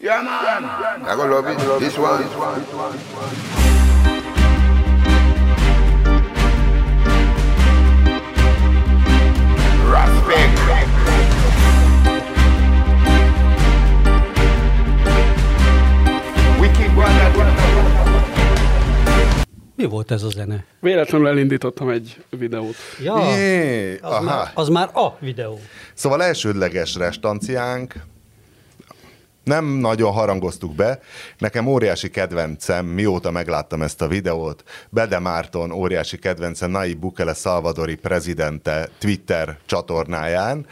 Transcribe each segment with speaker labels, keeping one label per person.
Speaker 1: Yeah, man. I gonna love it. This one. Respect. Wicked brother.
Speaker 2: Mi volt ez a zene?
Speaker 3: Véletlenül elindítottam egy videót.
Speaker 2: Ja,
Speaker 4: Jé,
Speaker 2: az,
Speaker 4: aha.
Speaker 2: már, az már a videó.
Speaker 4: Szóval elsődleges restanciánk, nem nagyon harangoztuk be. Nekem óriási kedvencem, mióta megláttam ezt a videót, Bede Márton óriási kedvence Nayib Bukele Salvadori prezidente Twitter csatornáján.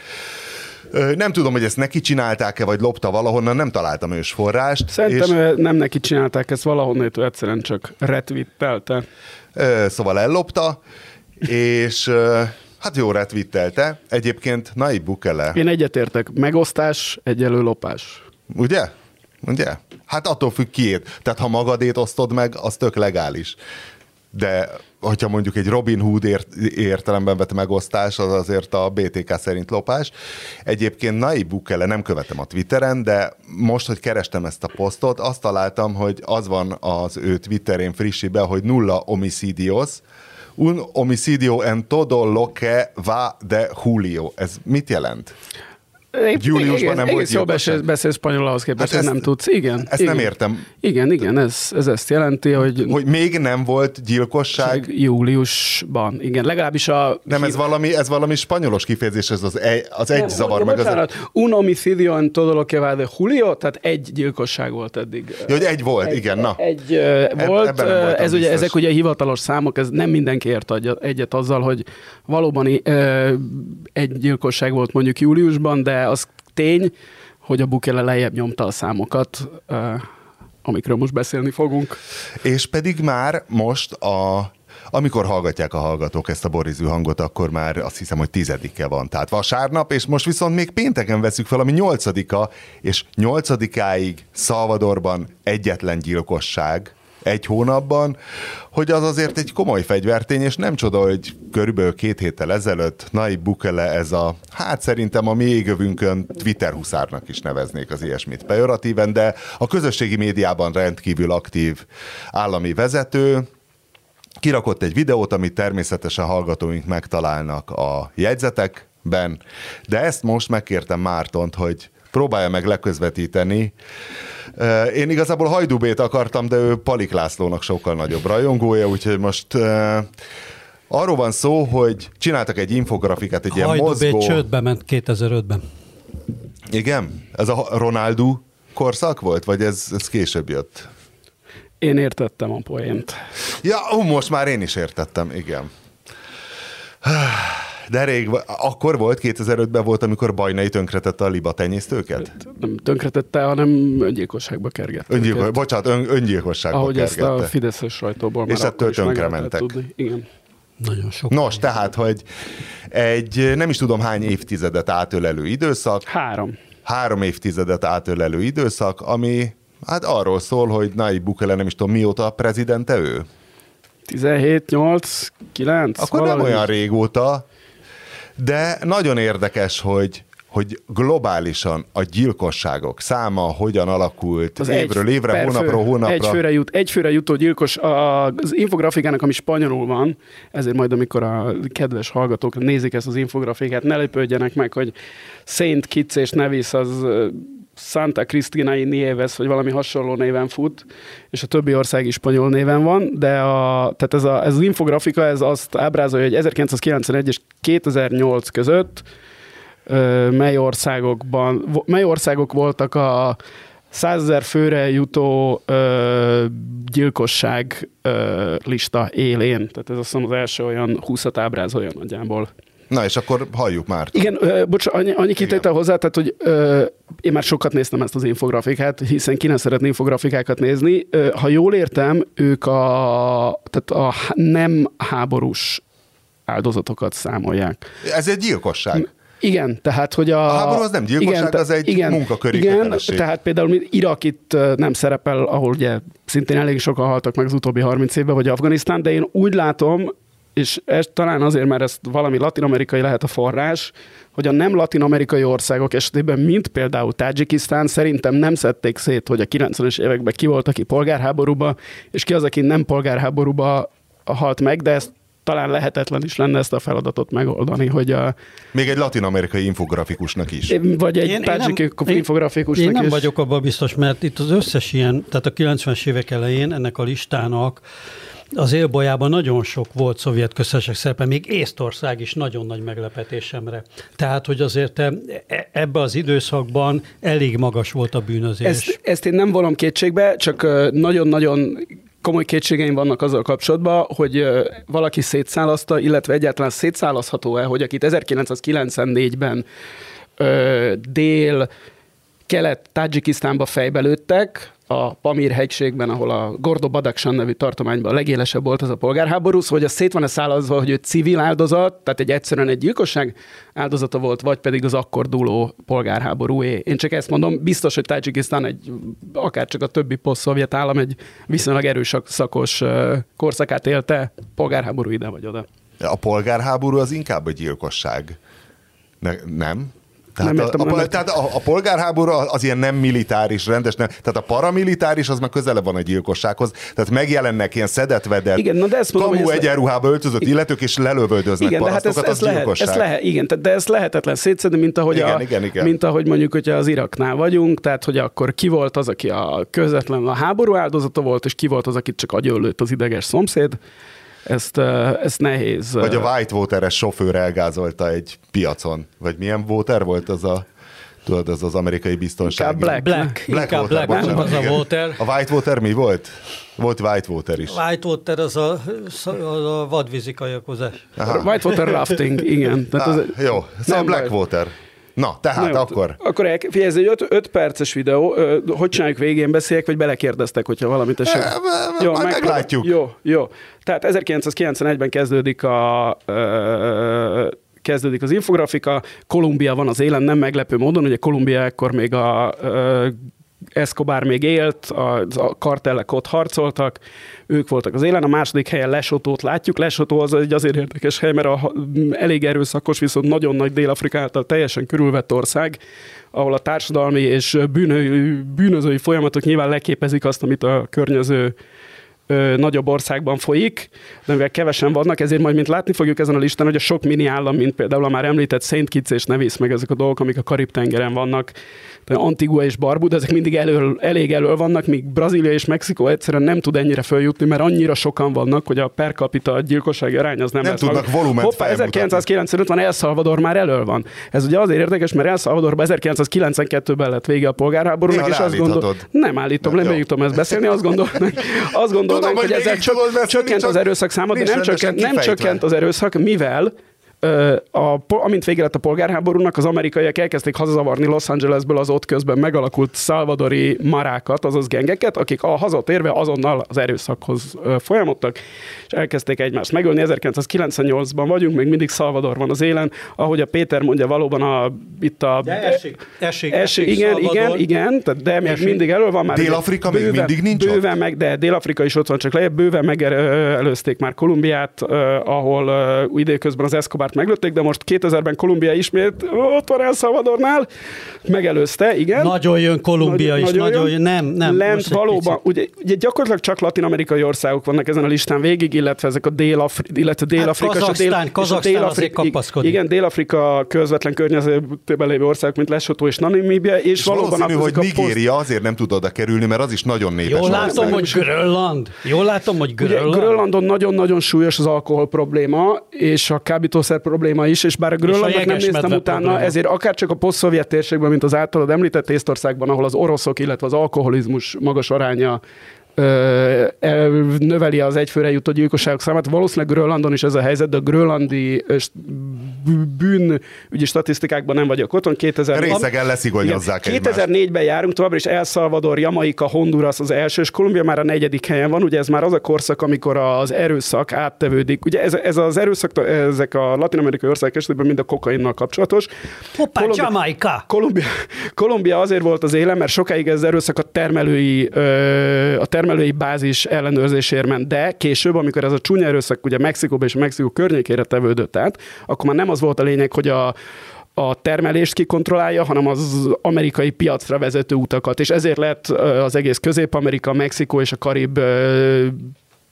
Speaker 4: Nem tudom, hogy ezt neki csinálták-e, vagy lopta valahonnan, nem találtam ős forrást.
Speaker 3: Szerintem
Speaker 4: és,
Speaker 3: nem neki csinálták ezt valahonnét, ő egyszerűen csak retwittelte.
Speaker 4: ö, szóval ellopta, és hát jó retvittelte. Egyébként Nayib Bukele
Speaker 3: Én egyetértek, megosztás, egyelő lopás.
Speaker 4: Ugye? Ugye? Hát attól függ kiét. Tehát ha magadét osztod meg, az tök legális. De hogyha mondjuk egy Robin Hood ért, értelemben vett megosztás, az azért a BTK szerint lopás. Egyébként Nayib Bukele, nem követem a Twitteren, de most, hogy kerestem ezt a posztot, azt találtam, hogy az van az ő Twitterén frissibe, hogy nulla homicidios, un homicidio en todo lo que va de Julio. Ez mit jelent? Júliusban nem volt gyilkosság?
Speaker 3: beszél, beszélsz spanyol ahhoz képest,
Speaker 4: Hát ezt-
Speaker 3: nem tudsz. Igen.
Speaker 4: ezt
Speaker 3: igen.
Speaker 4: nem értem.
Speaker 3: Igen, igen, ez, ez ezt jelenti, hogy,
Speaker 4: Hogy még nem volt gyilkosság?
Speaker 3: júliusban. Igen, legalábbis a...
Speaker 4: Nem, ez valami, ez valami spanyolos kifejezés, ez az egy, az egy
Speaker 3: Nem,
Speaker 4: zavar meg. Az,
Speaker 3: bocsánat, un homicidio en todo lo que va de Julio, tehát egy gyilkosság volt eddig.
Speaker 4: Ja, hogy egy volt, igen, na.
Speaker 3: Egy uh, volt,
Speaker 4: voltam
Speaker 3: ez ugye,
Speaker 4: biztos.
Speaker 3: ezek ugye hivatalos számok, ez nem mindenki ért egyet azzal, hogy valóban uh, egy gyilkosság volt mondjuk júliusban, de az tény, hogy a Bukele lejjebb nyomta a számokat, amikről most beszélni fogunk.
Speaker 4: És pedig már most a amikor hallgatják a hallgatók ezt a borizű hangot, akkor már azt hiszem, hogy tizedike van. Tehát vasárnap, és most viszont még pénteken veszük fel, ami nyolcadika, és nyolcadikáig Szalvadorban egyetlen gyilkosság egy hónapban, hogy az azért egy komoly fegyvertény, és nem csoda, hogy körülbelül két héttel ezelőtt Nayib Bukele ez a, hát szerintem a mi égövünkön Twitter huszárnak is neveznék az ilyesmit pejoratíven, de a közösségi médiában rendkívül aktív állami vezető, kirakott egy videót, amit természetesen hallgatóink megtalálnak a jegyzetekben, de ezt most megkértem Mártont, hogy próbálja meg leközvetíteni. Én igazából Hajdubét akartam, de ő Palik Lászlónak sokkal nagyobb rajongója, úgyhogy most arról van szó, hogy csináltak egy infografikát, egy ilyen
Speaker 2: Hajdubé
Speaker 4: mozgó...
Speaker 2: csődbe ment 2005-ben.
Speaker 4: Igen? Ez a Ronaldo korszak volt, vagy ez, ez később jött?
Speaker 3: Én értettem a poént.
Speaker 4: Ja, ó, most már én is értettem, igen. De rég, akkor volt, 2005-ben volt, amikor Bajnai tönkretette a liba tenyésztőket?
Speaker 3: Nem tönkretette, hanem öngyilkosságba kergett.
Speaker 4: Öngyilkos, bocsánat, ön, öngyilkosságba
Speaker 3: Ahogy ezt a
Speaker 4: kergette.
Speaker 3: Fideszes sajtóból már
Speaker 4: És ettől tönkre mentek.
Speaker 3: tudni. Igen.
Speaker 2: Nagyon sok.
Speaker 4: Nos, tehát, hogy egy nem is tudom hány évtizedet átölelő időszak,
Speaker 3: Három.
Speaker 4: három évtizedet átölelő időszak, ami hát arról szól, hogy Nayib Bukele nem is tudom mióta a prezidente ő.
Speaker 3: 17, 8, 9.
Speaker 4: Akkor nem olyan régóta, de nagyon érdekes, hogy hogy globálisan a gyilkosságok száma hogyan alakult az évről évre,
Speaker 3: per
Speaker 4: hónapról
Speaker 3: fő,
Speaker 4: hónapra.
Speaker 3: Egy főre, jut, egy főre jutó gyilkos az infografikának, ami spanyolul van, ezért majd, amikor a kedves hallgatók nézik ezt az infografikát, ne lepődjenek meg, hogy Saint Kitts és Nevis az Santa Cristina y Nieves, vagy valami hasonló néven fut, és a többi ország is spanyol néven van, de a, tehát ez, a, ez az infografika ez azt ábrázolja, hogy 1991 és 2008 között ö, mely országokban, mely országok voltak a 100 ezer főre jutó ö, gyilkosság ö, lista élén. Tehát ez azt hiszem az első olyan 20-at ábrázolja nagyjából.
Speaker 4: Na és akkor halljuk már.
Speaker 3: Igen, bocs, annyi, annyi kitétel hozzá, tehát hogy ö, én már sokat néztem ezt az infografikát, hiszen ki ne szeretne infografikákat nézni. Ö, ha jól értem, ők a, tehát a nem háborús áldozatokat számolják.
Speaker 4: Ez egy gyilkosság.
Speaker 3: Igen, tehát hogy a...
Speaker 4: A háború az nem gyilkosság, az egy munkaköri
Speaker 3: Igen,
Speaker 4: kötelesség.
Speaker 3: tehát például Irak itt nem szerepel, ahol ugye szintén elég sokan haltak meg az utóbbi 30 évben, vagy Afganisztán, de én úgy látom, és ez talán azért, mert ez valami latinamerikai lehet a forrás, hogy a nem latinamerikai országok esetében, mint például Tajikisztán, szerintem nem szedték szét, hogy a 90-es években ki volt, aki polgárháborúba, és ki az, aki nem polgárháborúba halt meg, de ezt talán lehetetlen is lenne ezt a feladatot megoldani, hogy a,
Speaker 4: Még egy latin-amerikai infografikusnak is.
Speaker 3: vagy egy
Speaker 2: Én- én
Speaker 3: tajik
Speaker 2: nem-
Speaker 3: infografikusnak
Speaker 2: Én nem
Speaker 3: is.
Speaker 2: vagyok abban biztos, mert itt az összes ilyen, tehát a 90-es évek elején ennek a listának az élbolyában nagyon sok volt szovjet köztársaság szerepe, még Észtország is nagyon nagy meglepetésemre. Tehát, hogy azért e- ebbe az időszakban elég magas volt a bűnözés.
Speaker 3: Ezt, ezt én nem vonom kétségbe, csak ö, nagyon-nagyon komoly kétségeim vannak azzal kapcsolatban, hogy ö, valaki szétszálaszta, illetve egyáltalán szétszálaszható-e, hogy akit 1994-ben ö, dél kelet Tajikisztánba fejbe lőttek, a Pamir hegységben, ahol a Gordo Badakhshan nevű tartományban a legélesebb volt ez a polgárháború, szóval hogy az szét van-e szálazva, hogy ő civil áldozat, tehát egy egyszerűen egy gyilkosság áldozata volt, vagy pedig az akkor dúló polgárháborúé. Én csak ezt mondom, biztos, hogy Tajikisztán egy, akár csak a többi poszt-szovjet állam egy viszonylag erőszakos ö, korszakát élte, polgárháború ide vagy oda.
Speaker 4: A polgárháború az inkább egy gyilkosság. Ne, nem? Tehát,
Speaker 3: Nem
Speaker 4: a,
Speaker 3: értem,
Speaker 4: a,
Speaker 3: nem
Speaker 4: a,
Speaker 3: értem.
Speaker 4: tehát a, a polgárháború az ilyen nem militáris, rendes, nem. Tehát a paramilitáris az már közelebb van a gyilkossághoz. Tehát megjelennek ilyen szedetvedett,
Speaker 3: Igen, na de ezt mondom,
Speaker 4: kamu egyenruhába öltözött illetők, és lelövöldöznek
Speaker 3: Igen, de hát ez,
Speaker 4: parasztokat,
Speaker 3: ez,
Speaker 4: az
Speaker 3: lehet,
Speaker 4: gyilkosság.
Speaker 3: ez lehet, igen, tehát- de ez lehetetlen szétszedni, mint ahogy,
Speaker 4: Igen,
Speaker 3: a,
Speaker 4: igen, igen.
Speaker 3: mint ahogy mondjuk, hogyha az Iraknál vagyunk, tehát hogy akkor ki volt az, aki a közvetlen a háború áldozata volt, és ki volt az, akit csak agyonlőtt az ideges szomszéd. Ezt, ezt nehéz.
Speaker 4: Vagy a Whitewater-es sofőr elgázolta egy piacon. Vagy milyen water volt az a tudod, az az amerikai biztonság.
Speaker 3: Inkább Black.
Speaker 2: Black,
Speaker 4: Black
Speaker 2: inkább
Speaker 4: Water,
Speaker 2: Black, nem
Speaker 4: bocsánat,
Speaker 2: az a. Water.
Speaker 4: A Whitewater mi volt? Volt Whitewater is.
Speaker 2: Whitewater az a, az a vadvízi kajakozás.
Speaker 4: Aha.
Speaker 3: Whitewater rafting, igen. Tehát az,
Speaker 4: Ah, jó, szóval
Speaker 3: nem baj.
Speaker 4: Na, tehát
Speaker 3: Na jó,
Speaker 4: akkor.
Speaker 3: Akkor el, figyelj, ez egy 5 perces videó. Ö, Hogy csináljuk végén beszéljek, vagy belekérdeztek, hogyha valamit esetleg...
Speaker 4: Eh, majd meglátjuk.
Speaker 3: Jó, jó. Tehát 1991-ben kezdődik a ö, kezdődik az infografika, Kolumbia van az élen, nem meglepő módon, ugye Kolumbia ekkor még a ö, Escobar még élt, a, a kartellek ott harcoltak, ők voltak az élen. A második helyen Lesotót látjuk. Lesotó az egy azért érdekes hely, mert a, elég erőszakos, viszont nagyon nagy Dél-Afrika által teljesen körülvett ország, ahol a társadalmi és bűnö, bűnözői folyamatok nyilván leképezik azt, amit a környező ö, nagyobb országban folyik, de mivel kevesen vannak, ezért majd, mint látni fogjuk ezen a listán, hogy a sok mini állam, mint például a már említett Saint Kitts és Nevis, meg ezek a dolgok, amik a Karib-tengeren vannak, Antigua és Barbuda, ezek mindig elől, elég elől vannak, míg Brazília és Mexikó egyszerűen nem tud ennyire följutni, mert annyira sokan vannak, hogy a per capita gyilkossági arány az nem,
Speaker 4: Nem
Speaker 3: lesz
Speaker 4: tudnak
Speaker 3: maga.
Speaker 4: volument
Speaker 3: Hoppá,
Speaker 4: felmutatni.
Speaker 3: 1995 van El Salvador már elől van. Ez ugye azért érdekes, mert El Salvadorban 1992-ben lett vége a polgárháborúnak,
Speaker 4: Néha
Speaker 3: és azt gondol...
Speaker 4: leállíthatod.
Speaker 3: Nem állítom, nem tudom ezt beszélni, azt gondolnánk, azt gondolnánk
Speaker 4: hogy
Speaker 3: hogy ezzel csök, csökkent az erőszak száma, de nem csökkent, nem csökkent az erőszak, mivel a, amint vége lett a polgárháborúnak, az amerikaiak elkezdték hazazavarni Los Angelesből az ott közben megalakult szalvadori marákat, azaz gengeket, akik a hazatérve azonnal az erőszakhoz folyamodtak, és elkezdték egymást megölni. 1998-ban vagyunk, még mindig Salvador van az élen, ahogy a Péter mondja, valóban a, itt a...
Speaker 2: De esik, esik,
Speaker 3: Esik, igen, igen, igen, tehát de még
Speaker 2: Esik.
Speaker 3: mindig elő van már.
Speaker 4: Dél-Afrika még
Speaker 3: bőven,
Speaker 4: mindig nincs ott?
Speaker 3: Bőven meg, de Dél-Afrika is ott van, csak lejjebb bőven megelőzték már Kolumbiát, ahol időközben az Escobart meglőtték, de most 2000-ben Kolumbia ismét ott van El Salvadornál, megelőzte, igen.
Speaker 2: Nagyon jön Kolumbia
Speaker 3: Nagy-
Speaker 2: is, nagyon,
Speaker 3: jön.
Speaker 2: jön. Nem, nem.
Speaker 3: Lent valóban, ugye, ugye gyakorlatilag csak latin-amerikai országok vannak ezen a listán végig, illetve ezek a Dél-Afri, illetve Dél-Afrika. a
Speaker 2: Kazaksztán-
Speaker 3: Dél- és a
Speaker 2: Kazaksztán
Speaker 3: Dél-Afri-
Speaker 2: azért kapaszkodik.
Speaker 3: Igen, Dél-Afrika közvetlen környezetében lévő országok, mint Lesotho és Namibia, és,
Speaker 4: És
Speaker 3: valóban
Speaker 4: valószínű, hogy
Speaker 3: ezek a poszt-
Speaker 4: Nigéria azért nem tud oda kerülni, mert az is nagyon népes.
Speaker 2: Jól
Speaker 4: ország.
Speaker 2: látom, hogy Grönland. Jól látom, hogy
Speaker 3: Ugye
Speaker 2: Grönland.
Speaker 3: Grönlandon nagyon-nagyon súlyos az alkohol probléma, és a kábítószer probléma is, és bár a Grönlandnak nem néztem utána,
Speaker 2: probléma.
Speaker 3: ezért akár csak a poszt-szovjet térségben, mint az általad említett Észtországban, ahol az oroszok, illetve az alkoholizmus magas aránya növeli az egyfőre jutó gyilkosságok számát. Valószínűleg Grönlandon is ez a helyzet, de a grönlandi bűnügyi statisztikákban nem vagyok otthon. 2000
Speaker 4: Részegen leszigonyozzák
Speaker 3: igen.
Speaker 4: egymást.
Speaker 3: 2004-ben járunk, továbbra is El Salvador, Jamaica, Honduras az első, és Kolumbia már a negyedik helyen van. Ugye ez már az a korszak, amikor az erőszak áttevődik. Ugye ez, ez az erőszak, ezek a latin-amerikai országok esetében mind a kokainnal kapcsolatos.
Speaker 2: Hoppá,
Speaker 3: Kolumbi-
Speaker 2: Jamaica.
Speaker 3: Kolumbia, Kolumbia azért volt az élen, mert sokáig ez az erőszak a termelői, a termelői termelői bázis ellenőrzésért ment, de később, amikor ez a csúnya erőszak ugye Mexikóba és Mexikó környékére tevődött át, akkor már nem az volt a lényeg, hogy a a termelést kikontrollálja, hanem az amerikai piacra vezető utakat. És ezért lett az egész Közép-Amerika, Mexikó és a Karib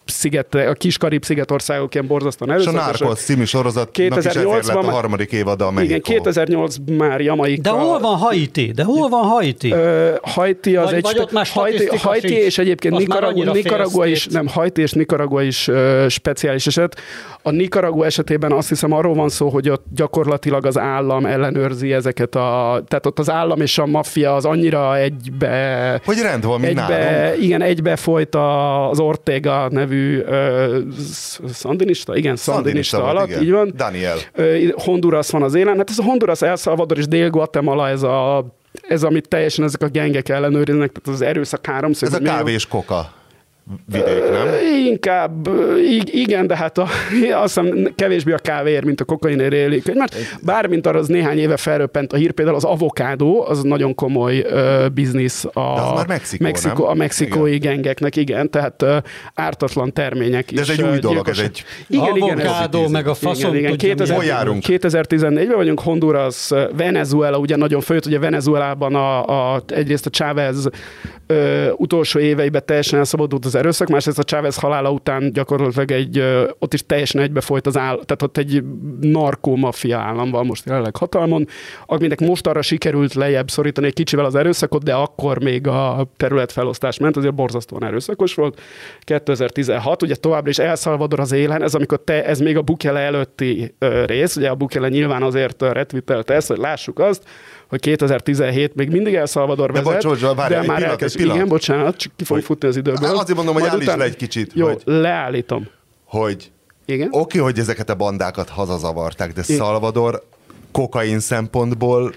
Speaker 3: sziget, a kis Karib szigetországok ilyen borzasztóan erőszakosak.
Speaker 4: És a Narcos című sorozat 2008 lett a harmadik évada a Mexikó.
Speaker 3: Igen, 2008 már Jamaika.
Speaker 2: De hol van Haiti? De hol van Haiti?
Speaker 3: Haiti az vagy, egy... Vagy ott már Haiti, Haiti és egyébként Nicaragua, Nicaragua is, nem, Haiti és Nicaragua is uh, speciális eset. A Nicaragua esetében azt hiszem arról van szó, hogy ott gyakorlatilag az állam ellenőrzi ezeket a... Tehát ott az állam és a maffia az annyira egybe...
Speaker 4: Hogy rend van, mint egybe, nálunk.
Speaker 3: Igen, egybe folyt az Ortega nevű uh, szandinista, igen, szandinista, szandinista alatt, igen. így van.
Speaker 4: Daniel.
Speaker 3: Uh, Honduras van az élen. Hát ez a Honduras, El Salvador és Dél-Guatemala, ez a ez, amit teljesen ezek a gengek ellenőriznek, tehát az erőszak háromszög.
Speaker 4: Ez a kávés koka vidék, nem?
Speaker 3: Inkább, igen, de hát a, azt hiszem kevésbé a kávéért, mint a kokainért élik. Mert bármint arra az néhány éve felröppent a hír, például az avokádó, az nagyon komoly uh, biznisz a,
Speaker 4: de az már Mexikó,
Speaker 3: Mexikó,
Speaker 4: nem?
Speaker 3: a mexikói igen. gengeknek, igen, tehát uh, ártatlan termények
Speaker 4: De ez egy új dolog, ez egy
Speaker 2: igen, avokádó, igen, meg a faszom. Igen, igen.
Speaker 3: 2000,
Speaker 4: Hol járunk?
Speaker 3: 2014-ben vagyunk, Honduras, Venezuela, ugye nagyon főt, ugye Venezuelában a, a, egyrészt a Chávez ö, utolsó éveiben teljesen elszabadult az erőszak, másrészt a Chávez halála után gyakorlatilag egy, ott is teljesen egybefolyt az áll, tehát ott egy narkómafia állam van most jelenleg hatalmon, aminek most arra sikerült lejjebb szorítani egy kicsivel az erőszakot, de akkor még a területfelosztás ment, azért borzasztóan erőszakos volt. 2016, ugye továbbra is El Salvador az élen, ez amikor te, ez még a Bukele előtti rész, ugye a Bukele nyilván azért retweetelte ezt, hogy lássuk azt, hogy 2017 még mindig El Salvador vezet, de, bocs, bocs,
Speaker 4: de már elkezd. Igen,
Speaker 3: bocsánat, csak ki fog futni az időből.
Speaker 4: Hát azért mondom, hogy állíts után... le egy kicsit.
Speaker 3: Jó,
Speaker 4: hogy,
Speaker 3: leállítom.
Speaker 4: Hogy
Speaker 3: igen?
Speaker 4: Oké, okay, hogy ezeket a bandákat hazazavarták, de Igen. Salvador kokain szempontból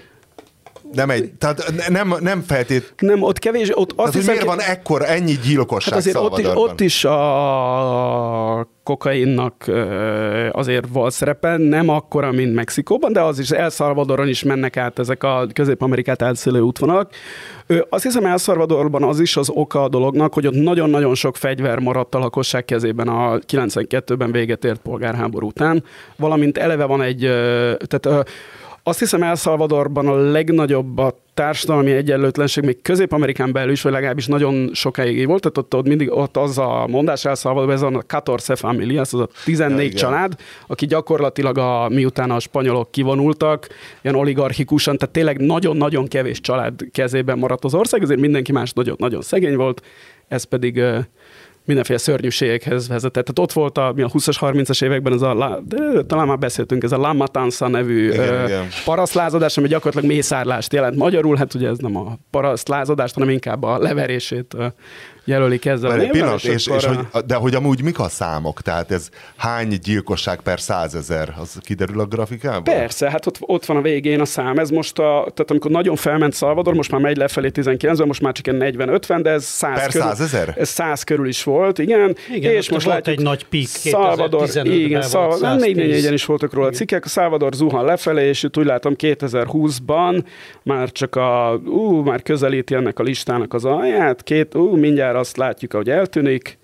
Speaker 4: nem egy, tehát nem, nem feltét...
Speaker 3: Nem, ott kevés, ott azt
Speaker 4: tehát, hiszem, miért van ekkor ennyi gyilkosság hát azért
Speaker 3: ott is, ott is a kokainnak azért volt szerepe, nem akkora, mint Mexikóban, de az is El Salvadoron is mennek át ezek a Közép-Amerikát elszélő útvonalak. Azt hiszem El Salvadorban az is az oka a dolognak, hogy ott nagyon-nagyon sok fegyver maradt a lakosság kezében a 92-ben véget ért polgárháború után, valamint eleve van egy, tehát azt hiszem El Salvadorban a legnagyobb a társadalmi egyenlőtlenség még Közép-Amerikán belül is, vagy legalábbis nagyon sokáig volt, tehát ott, ott mindig ott az a mondás El Salvadorban, ez a 14 familia, ez az a 14 ja, család, aki gyakorlatilag a, miután a spanyolok kivonultak, ilyen oligarchikusan, tehát tényleg nagyon-nagyon kevés család kezében maradt az ország, ezért mindenki más nagyon-nagyon szegény volt, ez pedig mindenféle szörnyűségekhez vezetett. Tehát ott volt a, mi a 20-as, 30-as években ez a, de talán már beszéltünk, ez a La Matanza nevű igen, ö, igen. parasztlázadás, ami gyakorlatilag mészárlást jelent magyarul, hát ugye ez nem a parasztlázadást, hanem inkább a leverését jelölik ezzel.
Speaker 4: Egy pillanat, és, és, hogy, de hogy amúgy mik a számok? Tehát ez hány gyilkosság per százezer? Az kiderül a grafikában?
Speaker 3: Persze, hát ott, ott van a végén a szám. Ez most, a, tehát amikor nagyon felment Salvador, most már megy lefelé 19 most már csak egy 40-50, de ez 100
Speaker 4: per
Speaker 3: körül,
Speaker 4: százezer?
Speaker 3: Ez 100 körül is volt, igen.
Speaker 2: igen és most volt egy nagy pík
Speaker 3: Salvador, igen, Salvador, 4 is voltak róla a cikkek, a Salvador zuhan lefelé, és itt úgy látom 2020-ban már csak a, ú, már közelíti ennek a listának az alját, két, ú, mindjárt azt látjuk, ahogy eltűnik.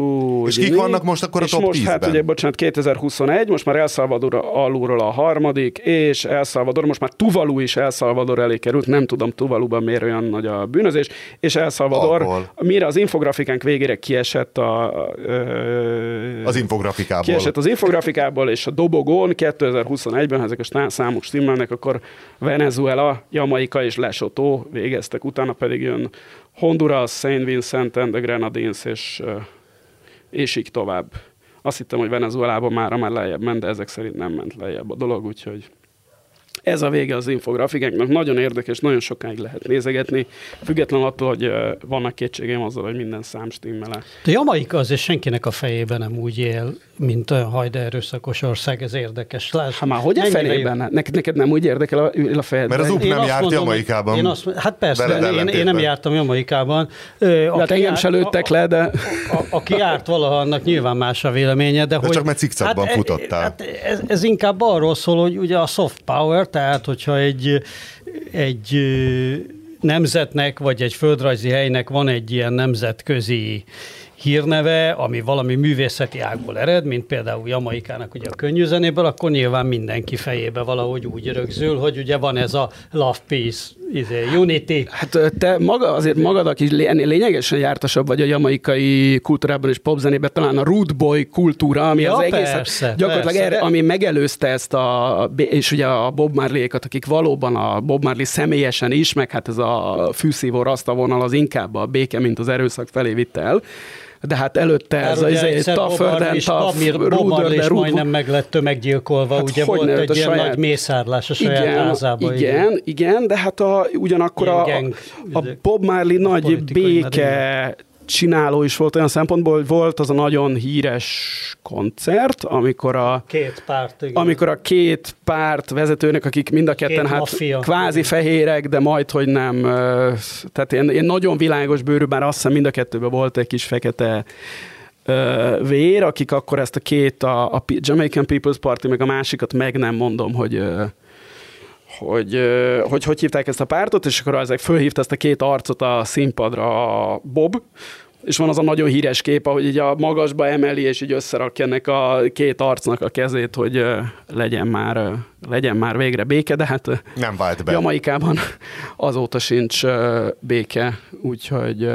Speaker 4: Ú, és kik mi? vannak most akkor a top
Speaker 3: most,
Speaker 4: 10-ben?
Speaker 3: hát ugye, bocsánat, 2021, most már El Salvador alulról a harmadik, és El Salvador, most már Tuvalu is El Salvador elé került, nem tudom Tuvaluban miért olyan nagy a bűnözés, és El Salvador, Ahol. mire az infografikánk végére kiesett a...
Speaker 4: Ö, az infografikából.
Speaker 3: Kiesett az infografikából, és a dobogón 2021-ben, ha ezek a számok stimmelnek, akkor Venezuela, Jamaika és Lesotho végeztek, utána pedig jön Honduras, Saint Vincent and the Grenadines, és, és így tovább. Azt hittem, hogy Venezuelában már már lejjebb ment, de ezek szerint nem ment lejjebb a dolog, úgyhogy ez a vége az infografikáknak. Nagyon érdekes, nagyon sokáig lehet nézegetni, független attól, hogy vannak kétségeim azzal, hogy minden szám stimmel
Speaker 2: De Jamaika azért senkinek a fejében nem úgy él, mint a hajda erőszakos ország, ez érdekes.
Speaker 3: Láss, hát már hogy a felében? Neked, neked nem úgy érdekel a, a fejed?
Speaker 4: Mert az UP nem járt mondom, Jamaikában.
Speaker 2: Én azt, hát persze, én, én, nem jártam Jamaikában.
Speaker 3: Hát engem se lőttek le, de...
Speaker 2: A, a, aki járt valaha, annak nyilván más a véleménye, de, de hogy...
Speaker 4: csak mert cikcakban hát, e- futottál.
Speaker 2: Hát ez, ez, inkább arról szól, hogy ugye a soft power, tehát hogyha egy, egy nemzetnek, vagy egy földrajzi helynek van egy ilyen nemzetközi hírneve, ami valami művészeti ágból ered, mint például Jamaikának ugye a könnyűzenéből, akkor nyilván mindenki fejébe valahogy úgy rögzül, hogy ugye van ez a love, peace, izé, unity.
Speaker 3: Hát te maga, azért magadak is ennél lényegesen jártasabb vagy a jamaikai kultúrában és popzenében, talán a root boy kultúra, ami
Speaker 2: Ja,
Speaker 3: az egész,
Speaker 2: persze,
Speaker 3: gyakorlatilag
Speaker 2: persze,
Speaker 3: erre, ami megelőzte ezt a, és ugye a Bob Marley-ékat, akik valóban a Bob Marley személyesen is, meg hát ez a fűszívó rasta vonal az inkább a béke, mint az erőszak felé vitt el. De hát előtte ez a
Speaker 2: egyszer Bob
Speaker 3: tougher
Speaker 2: Marley
Speaker 3: than
Speaker 2: is, majdnem meg lett tömeggyilkolva,
Speaker 3: Hát
Speaker 2: ugye volt
Speaker 3: ne,
Speaker 2: egy
Speaker 3: a
Speaker 2: ilyen
Speaker 3: saját-
Speaker 2: nagy mészárlás a saját
Speaker 3: igen,
Speaker 2: házába. így.
Speaker 3: Igen, igen, de hát a, ugyanakkor a,
Speaker 2: gang,
Speaker 3: a
Speaker 2: izé,
Speaker 3: Bob Marley nagy béke csináló is volt olyan szempontból, hogy volt az a nagyon híres koncert, amikor a
Speaker 2: Két párt, igen.
Speaker 3: amikor a két párt vezetőnek, akik mind a ketten
Speaker 2: Két
Speaker 3: hát
Speaker 2: maffia.
Speaker 3: kvázi fehérek, de majd, hogy nem. Tehát én, én nagyon világos bőrű, bár azt hiszem mind a kettőben volt egy kis fekete vér, akik akkor ezt a két, a, a Jamaican People's Party, meg a másikat meg nem mondom, hogy hogy, hogy hogy hívták ezt a pártot, és akkor ezek fölhívta ezt a két arcot a színpadra a Bob, és van az a nagyon híres kép, ahogy így a magasba emeli, és így összerakja ennek a két arcnak a kezét, hogy legyen már, legyen már végre béke, de hát
Speaker 4: Nem vált be.
Speaker 3: Jamaikában azóta sincs béke, úgyhogy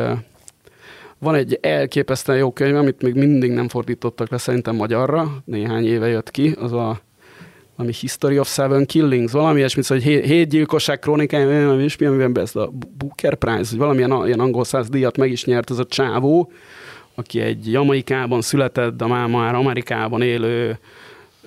Speaker 3: van egy elképesztően jó könyv, amit még mindig nem fordítottak le szerintem magyarra, néhány éve jött ki, az a valami History of Seven Killings, valami ilyesmi, szóval, hogy hét, hét gyilkosság krónikája, valami ilyesmi, amiben ezt a Booker Prize, vagy valamilyen ilyen angol száz díjat meg is nyert ez a csávó, aki egy Jamaikában született, de már, már Amerikában élő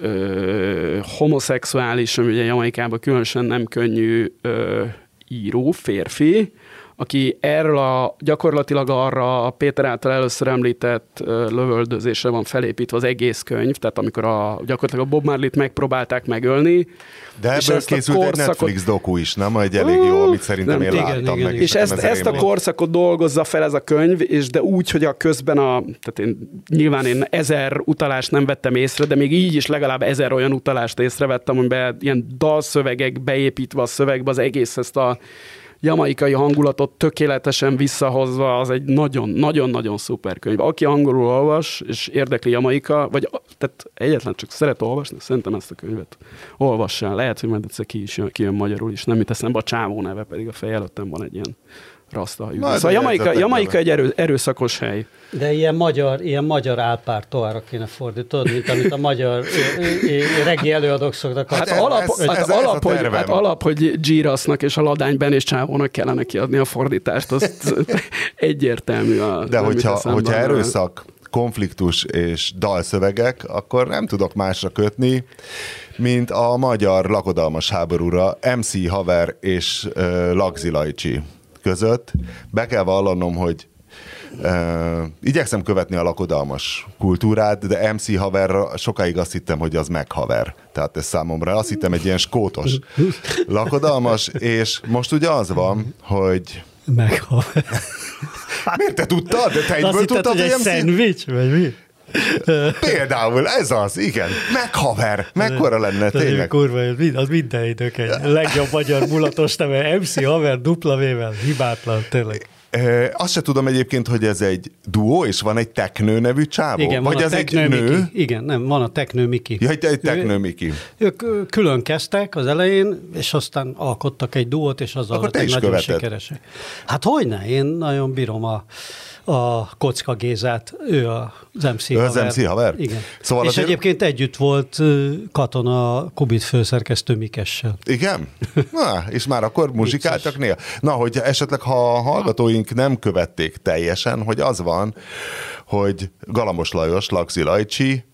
Speaker 3: ö, homoszexuális, ami ugye Jamaikában különösen nem könnyű ö, író, férfi, aki erről a, gyakorlatilag arra a Péter által először említett lövöldözésre van felépítve az egész könyv, tehát amikor a, gyakorlatilag a Bob Marley-t megpróbálták megölni,
Speaker 4: De
Speaker 3: és
Speaker 4: ebből
Speaker 3: a
Speaker 4: készült egy
Speaker 3: korszakot-
Speaker 4: Netflix doku is, nem? Egy elég jó, amit szerintem
Speaker 3: Nem,
Speaker 4: én
Speaker 2: igen,
Speaker 4: láttam
Speaker 2: igen,
Speaker 4: meg.
Speaker 2: igen.
Speaker 3: és ezt,
Speaker 4: ez
Speaker 3: ezt a korszakot dolgozza fel ez a könyv, és de úgy, hogy a közben a, tehát én nyilván én ezer utalást nem vettem észre, de még így is legalább ezer olyan utalást észrevettem, amiben ilyen dalszövegek beépítve a szövegbe az egész ezt a jamaikai hangulatot tökéletesen visszahozva, az egy nagyon-nagyon-nagyon szuper könyv. Aki angolul olvas, és érdekli Jamaika, vagy tehát egyetlen csak szeret olvasni, szerintem ezt a könyvet olvassál. Lehet, hogy majd egyszer ki is jön, kijön magyarul is, nem mit eszembe, a csávó neve pedig a fej előttem van egy ilyen rasta hajú.
Speaker 4: Na, de
Speaker 3: Szóval Jamaika, Jamaika egy erő, erőszakos hely.
Speaker 2: De ilyen magyar, ilyen magyar álpártóára kéne fordítani, mint amit a magyar regi előadók szoktak.
Speaker 3: Hát,
Speaker 4: ez-
Speaker 3: alap,
Speaker 4: ez-
Speaker 3: hát,
Speaker 4: ez- ez a
Speaker 3: alap, hogy,
Speaker 4: tervem.
Speaker 3: hát alap, hogy Girasnak és a Ladányben és Csávónak kellene kiadni a fordítást, az egyértelmű. A,
Speaker 4: De hogyha, hogyha erőszak, konfliktus és dalszövegek, akkor nem tudok másra kötni, mint a magyar lakodalmas háborúra MC Haver és uh, Lagzi Lajcsi között. Be kell vallanom, hogy Uh, igyekszem követni a lakodalmas kultúrát, de MC haverra sokáig azt hittem, hogy az meghaver. Tehát ez számomra azt hittem egy ilyen skótos lakodalmas, és most ugye az van, hogy
Speaker 2: Meghaver.
Speaker 4: miért te tudtad? De te
Speaker 2: Azt
Speaker 4: egyből
Speaker 2: hitted,
Speaker 4: tudtad,
Speaker 2: hogy egy
Speaker 4: MC
Speaker 2: szendvics, vagy mi?
Speaker 4: Például, ez az, igen. Meghaver. Mekkora lenne, tényleg.
Speaker 2: Kurva, az minden idők egy legjobb magyar mulatos neve, MC Haver dupla V-vel, hibátlan, tényleg.
Speaker 4: E, azt se tudom egyébként, hogy ez egy duó, és van egy teknő nevű csávó.
Speaker 2: Igen,
Speaker 4: Vagy
Speaker 2: van a
Speaker 4: ez egy nő.
Speaker 2: Miki. Igen, nem, van a Teknő Miki.
Speaker 4: Ja, egy, egy teknő Miki.
Speaker 2: Ők külön kezdtek az elején, és aztán alkottak egy duót, és azzal
Speaker 4: Akkor
Speaker 2: lettek
Speaker 4: is
Speaker 2: nagyon
Speaker 4: követed.
Speaker 2: sikeresek. Hát hogyne, én nagyon bírom a, a Kocka Gézát, ő a- az MC
Speaker 4: Ő az
Speaker 2: haver.
Speaker 4: MC haver?
Speaker 2: Igen.
Speaker 4: Szóval
Speaker 2: és
Speaker 4: azért-
Speaker 2: egyébként együtt volt katona Kubit főszerkesztő Mikessel.
Speaker 4: Igen? Na, és már akkor muzsikáltak néha. Na, hogy esetleg ha a hallgatóink nem követték teljesen, hogy az van, hogy Galamos Lajos, Laxi Lajcsi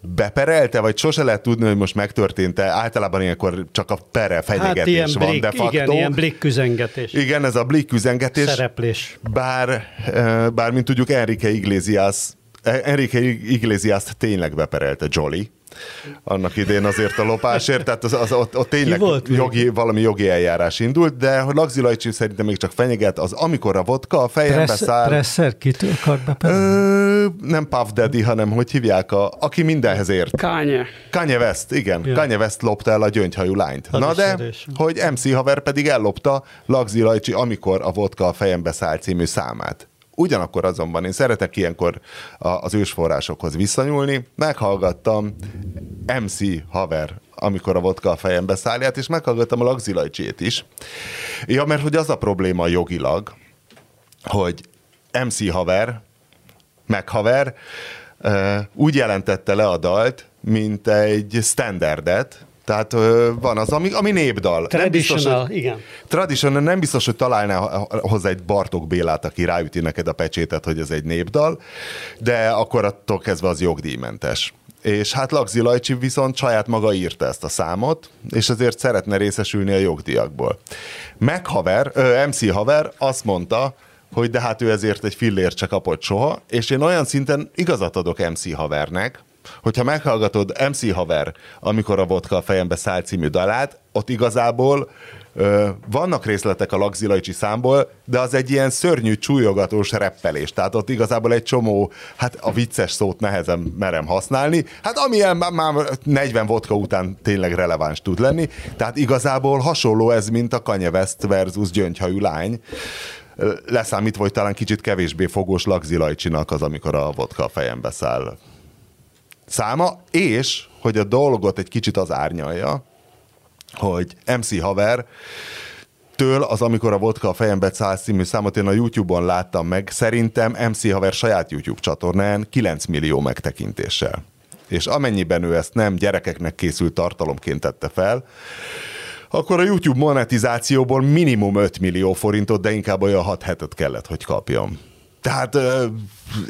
Speaker 4: beperelte, vagy sose lehet tudni, hogy most megtörtént-e. Általában ilyenkor csak a pere
Speaker 2: Hát
Speaker 4: fenyegetés
Speaker 2: ilyen
Speaker 4: van
Speaker 2: blik,
Speaker 4: de facto.
Speaker 2: igen, ilyen blikküzengetés,
Speaker 4: Igen, ez a blik üzengetés.
Speaker 2: szereplés.
Speaker 4: Bár, eh, bár, mint tudjuk, Enrique Iglesias Enrique Iglesias-t tényleg beperelte Jolly, annak idén azért a lopásért, tehát az, az, ott, ott tényleg
Speaker 2: volt
Speaker 4: jogi, valami jogi eljárás indult, de hogy Lagzi Lajcsi szerintem még csak fenyeget, az amikor a vodka a fejembe
Speaker 2: Pressz,
Speaker 4: száll.
Speaker 2: Presser kitől akar beperelni?
Speaker 4: Ö, nem Puff Daddy, hanem hogy hívják, a, aki mindenhez ért.
Speaker 3: Kanye.
Speaker 4: Kanye West, igen.
Speaker 2: Ja.
Speaker 4: Kanye West lopta el a gyöngyhajú lányt.
Speaker 2: Az
Speaker 4: Na de,
Speaker 2: erős.
Speaker 4: hogy MC haver pedig ellopta Lagzi Lajcsi, amikor a vodka a fejembe száll című számát. Ugyanakkor azonban én szeretek ilyenkor a- az ősforrásokhoz visszanyúlni. Meghallgattam MC haver, amikor a vodka a fejembe szállját, és meghallgattam a Lagzi Lajcsét is. Ja, mert hogy az a probléma jogilag, hogy MC haver, meg haver úgy jelentette le a dalt, mint egy standardet, tehát van az, ami, ami népdal. Nem biztos,
Speaker 2: Traditional,
Speaker 4: hogy,
Speaker 2: igen.
Speaker 4: traditional, nem biztos, hogy találnál hozzá egy Bartók Bélát, aki ráüti neked a pecsétet, hogy ez egy népdal, de akkor attól kezdve az jogdíjmentes. És hát Lagzi Lajcsi viszont saját maga írta ezt a számot, és ezért szeretne részesülni a jogdíjakból. Meg haver, ö, MC haver azt mondta, hogy de hát ő ezért egy fillért se kapott soha, és én olyan szinten igazat adok MC havernek, hogyha meghallgatod MC haver, amikor a vodka a fejembe száll című dalát, ott igazából ö, vannak részletek a Lagzilajcsi számból, de az egy ilyen szörnyű, csúlyogatós reppelés. Tehát ott igazából egy csomó, hát a vicces szót nehezen merem használni, hát amilyen már- már 40 vodka után tényleg releváns tud lenni. Tehát igazából hasonló ez, mint a Kanye West versus gyöngyhajú lány. Leszámítva, hogy talán kicsit kevésbé fogós Lagzilajcsinak az, amikor a vodka a fejembe száll száma, és hogy a dolgot egy kicsit az árnyalja, hogy MC haver től az, amikor a vodka a fejembe száll című számot én a YouTube-on láttam meg, szerintem MC haver saját YouTube csatornán 9 millió megtekintéssel. És amennyiben ő ezt nem gyerekeknek készült tartalomként tette fel, akkor a YouTube monetizációból minimum 5 millió forintot, de inkább olyan 6 hetet kellett, hogy kapjam. Tehát ö,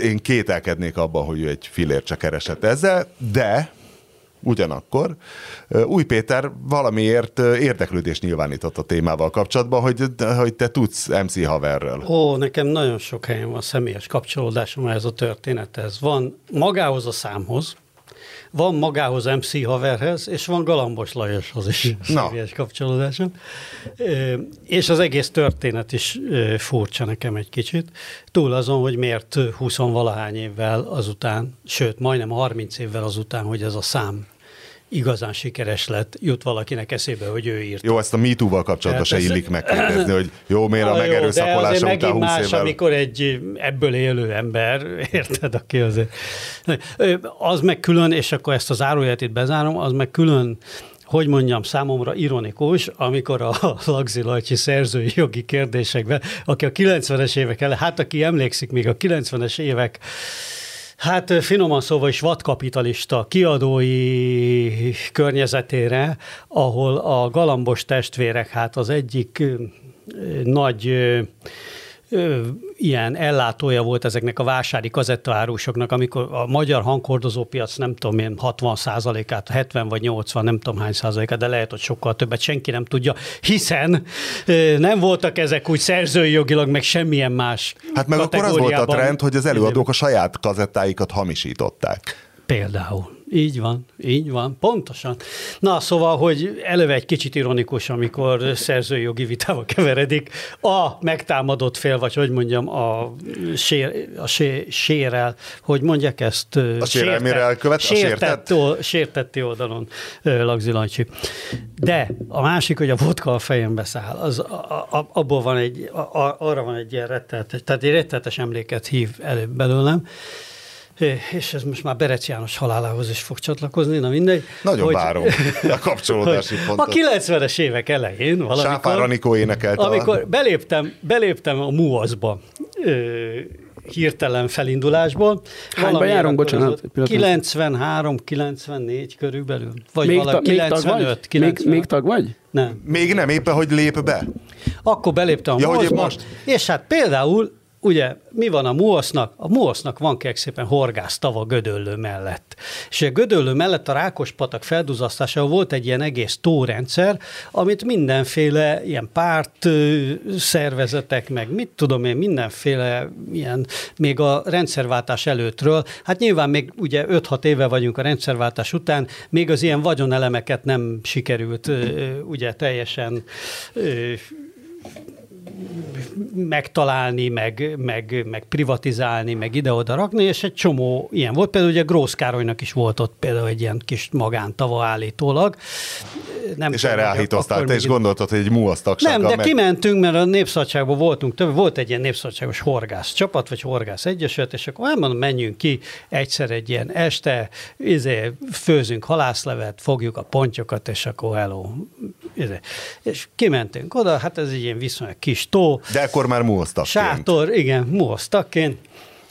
Speaker 4: én kételkednék abban, hogy ő egy filért se keresett ezzel, de ugyanakkor Új Péter valamiért érdeklődést nyilvánított a témával kapcsolatban, hogy, hogy te tudsz MC haverről.
Speaker 2: Ó, nekem nagyon sok helyen van személyes kapcsolódásom ez a történethez. Van magához a számhoz, van magához MC haverhez, és van Galambos Lajoshoz is személyes kapcsolódásom. És az egész történet is furcsa nekem egy kicsit. Túl azon, hogy miért 20 valahány évvel azután, sőt, majdnem 30 évvel azután, hogy ez a szám igazán sikeres lett, jut valakinek eszébe, hogy ő írt.
Speaker 4: Jó, ezt a MeToo-val kapcsolatban se
Speaker 2: Hát ez-
Speaker 4: illik megkérdezni, hogy jó, miért a
Speaker 2: de
Speaker 4: megerőszakolása után
Speaker 2: megint
Speaker 4: 20
Speaker 2: más,
Speaker 4: évvel...
Speaker 2: amikor egy ebből élő ember, érted, aki azért... Az meg külön, és akkor ezt az zárójelet itt bezárom, az meg külön hogy mondjam, számomra ironikus, amikor a Lagzi Lajcsi szerzői jogi kérdésekben, aki a 90-es évek ele, hát aki emlékszik még a 90-es évek Hát finoman szóval is vadkapitalista kiadói környezetére, ahol a galambos testvérek, hát az egyik nagy ö, ilyen ellátója volt ezeknek a vásári kazettaárusoknak, amikor a magyar hangkordozópiac nem tudom én 60 százalékát, 70 vagy 80, nem tudom hány százalékát, de lehet, hogy sokkal többet senki nem tudja, hiszen ö, nem voltak ezek úgy szerzői jogilag, meg semmilyen más
Speaker 4: Hát meg akkor az volt a trend, hogy az előadók a saját kazettáikat hamisították.
Speaker 2: Például. Így van, így van, pontosan. Na, szóval, hogy előve egy kicsit ironikus, amikor szerzői jogi vitába keveredik a megtámadott fél, vagy hogy mondjam, a, sér, a sé, sérel, hogy mondják ezt?
Speaker 4: A sérelmére elkövet- a
Speaker 2: sértett,
Speaker 4: sértett?
Speaker 2: ol- sértetti oldalon Lagzi Lancsi. De a másik, hogy a vodka a fejembe száll, az, a, a, abból van egy, a, a, arra van egy ilyen rettenetes, tehát egy rettenetes emléket hív elő belőlem, és ez most már Berec János halálához is fog csatlakozni, na mindegy.
Speaker 4: Nagyon várom a kapcsolódási
Speaker 2: hogy
Speaker 4: pontot.
Speaker 2: A 90-es évek elején valamikor,
Speaker 4: Sáfár Anikó énekelte a-
Speaker 2: amikor beléptem, beléptem a MUAS-ba, ö, hirtelen felindulásból.
Speaker 3: Hányba
Speaker 2: Valami
Speaker 3: járunk, bocsánat,
Speaker 2: az
Speaker 3: egy pillanat.
Speaker 2: 93, 94 körülbelül. Vagy
Speaker 3: Még,
Speaker 2: valami
Speaker 3: ta, még tag
Speaker 2: 95,
Speaker 3: vagy?
Speaker 2: 90.
Speaker 3: Még, még tag vagy?
Speaker 2: Nem.
Speaker 4: Még nem, éppen, hogy lép be.
Speaker 2: Akkor beléptem a
Speaker 4: Ja, hogy
Speaker 2: MUAS-ba,
Speaker 4: most.
Speaker 2: és hát például ugye mi van a muosznak? A muosznak van kek szépen horgásztava Gödöllő mellett. És a Gödöllő mellett a Rákospatak felduzasztása volt egy ilyen egész tórendszer, amit mindenféle ilyen párt szervezetek, meg mit tudom én, mindenféle ilyen, még a rendszerváltás előttről, hát nyilván még ugye 5-6 éve vagyunk a rendszerváltás után, még az ilyen vagyonelemeket nem sikerült ugye teljesen megtalálni, meg, meg, meg privatizálni, meg ide-oda rakni, és egy csomó ilyen volt. Például ugye Grósz Károlynak is volt ott például egy ilyen kis magántava állítólag.
Speaker 4: Nem és erre állítoztál, te is gondoltad, hogy egy muasztagsággal
Speaker 2: Nem, de meg... kimentünk, mert a Népszabadságban voltunk, több, volt egy ilyen népszabadságos horgász csapat, vagy horgász egyesület, és akkor elmondom, menjünk ki egyszer egy ilyen este, izé, főzünk halászlevet, fogjuk a pontyokat, és akkor hello. Izé. És kimentünk oda, hát ez egy ilyen viszonylag kis tó.
Speaker 4: De akkor már muosztakként.
Speaker 2: Sátor, igen, muosztakként,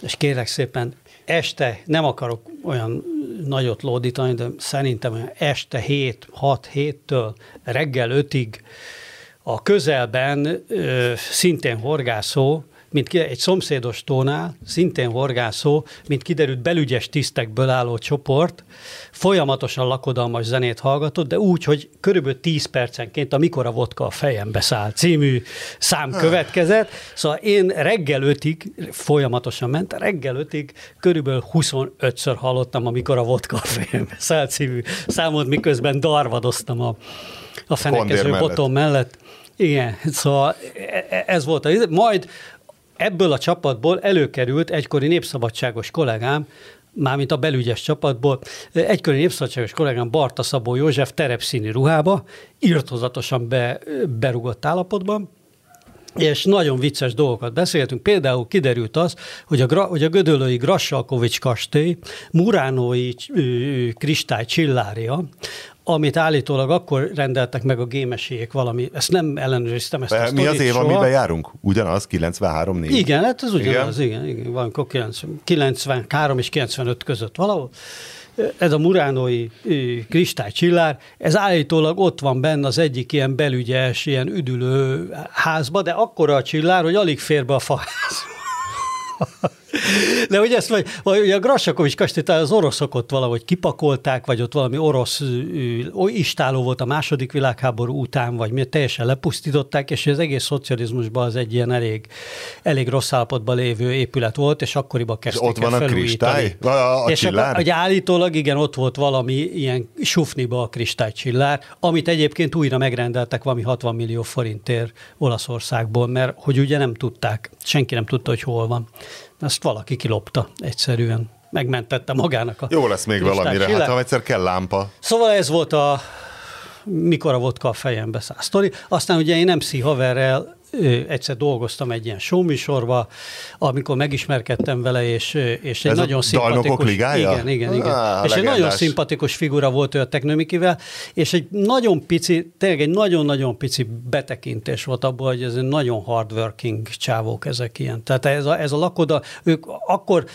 Speaker 2: és kérek szépen, este, nem akarok olyan nagyot lódítani, de szerintem olyan este 7, 6 7-től reggel 5-ig a közelben ö, szintén horgászó mint egy szomszédos tónál, szintén horgászó, mint kiderült belügyes tisztekből álló csoport, folyamatosan lakodalmas zenét hallgatott, de úgy, hogy körülbelül 10 percenként, amikor a vodka a fejembe száll című szám következett. Szóval én reggel ötig, folyamatosan ment, reggel ötig körülbelül 25-ször hallottam, amikor a vodka a fejembe száll című számot, miközben darvadoztam a, a fenekező botom mellett. Igen, szóval e, e, ez volt a... Majd ebből a csapatból előkerült egykori népszabadságos kollégám, mármint a belügyes csapatból, egykori népszabadságos kollégám Barta Szabó József terepszíni ruhába, írtozatosan be, berugott állapotban, és nagyon vicces dolgokat beszéltünk. Például kiderült az, hogy a, hogy a Gödöllői Grassalkovics kastély, Muránói kristály csillária, amit állítólag akkor rendeltek meg a gémesék valami, ezt nem ellenőriztem. Ezt a
Speaker 4: Mi az év, soha. amiben járunk? Ugyanaz, 93 4
Speaker 2: Igen, hát ez ugyanaz, igen, igen, igen valamikor 93 és 95 között valahol. Ez a muránói kristálycsillár, ez állítólag ott van benne az egyik ilyen belügyes, ilyen üdülő házba, de akkora a csillár, hogy alig fér be a faházba. De ugye ezt, vagy, vagy a Grassakovics kastélyt az oroszok ott valahogy kipakolták, vagy ott valami orosz istáló volt a második világháború után, vagy mi teljesen lepusztították, és az egész szocializmusban az egy ilyen elég, elég rossz állapotban lévő épület volt, és akkoriban kezdték és
Speaker 4: ott van a kristály? A, a
Speaker 2: és? Akkor, állítólag igen, ott volt valami ilyen sufniba a kristálycsillár, amit egyébként újra megrendeltek valami 60 millió forintért Olaszországból, mert hogy ugye nem tudták, senki nem tudta, hogy hol van. Ezt valaki kilopta egyszerűen. Megmentette magának a
Speaker 4: Jó lesz még valamire, hát ha egyszer kell lámpa.
Speaker 2: Szóval ez volt a mikor a vodka a fejembe száll sztori. Aztán ugye én MC haverrel egyszer dolgoztam egy ilyen showműsorba, amikor megismerkedtem vele, és, és egy Ez nagyon szimpatikus...
Speaker 4: ligája?
Speaker 2: Igen, igen, igen. Ah, és legendás. egy nagyon szimpatikus figura volt ő a Teknőmikivel, és egy nagyon pici, tényleg egy nagyon-nagyon pici betekintés volt abból, hogy ez egy nagyon hardworking csávók ezek ilyen. Tehát ez a, ez a lakoda, ők akkor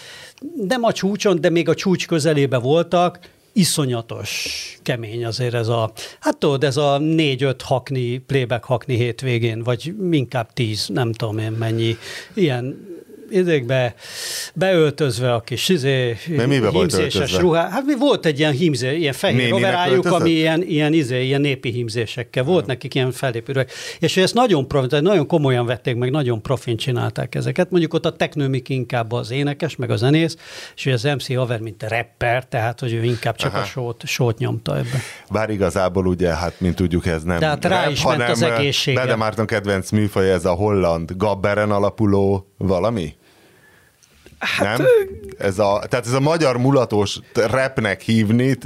Speaker 2: nem a csúcson, de még a csúcs közelébe voltak, iszonyatos kemény azért ez a, hát tudod, ez a négy-öt hakni, playback hakni hétvégén, vagy inkább tíz, nem tudom én mennyi, ilyen idékbe beöltözve a kis izé, hímzéses ruhá. Hát mi volt egy ilyen hímzé, ilyen fehér overájuk, ami ilyen, ilyen, izé, ilyen népi hímzésekkel. Volt hmm. nekik ilyen fellépőrök. És ezt nagyon, profi, nagyon komolyan vették, meg nagyon profin csinálták ezeket. Mondjuk ott a teknőmik inkább az énekes, meg a zenész, és az MC Haver, mint a rapper, tehát hogy ő inkább csak Aha. a sót, sót nyomta ebbe.
Speaker 4: Bár igazából ugye, hát mint tudjuk, ez nem
Speaker 2: hát rá rap, is ment hanem az egészsége.
Speaker 4: Bede Márton kedvenc műfaj, ez a holland gabberen alapuló valami? Hát, nem? Ez a, tehát ez a magyar mulatos repnek hívni,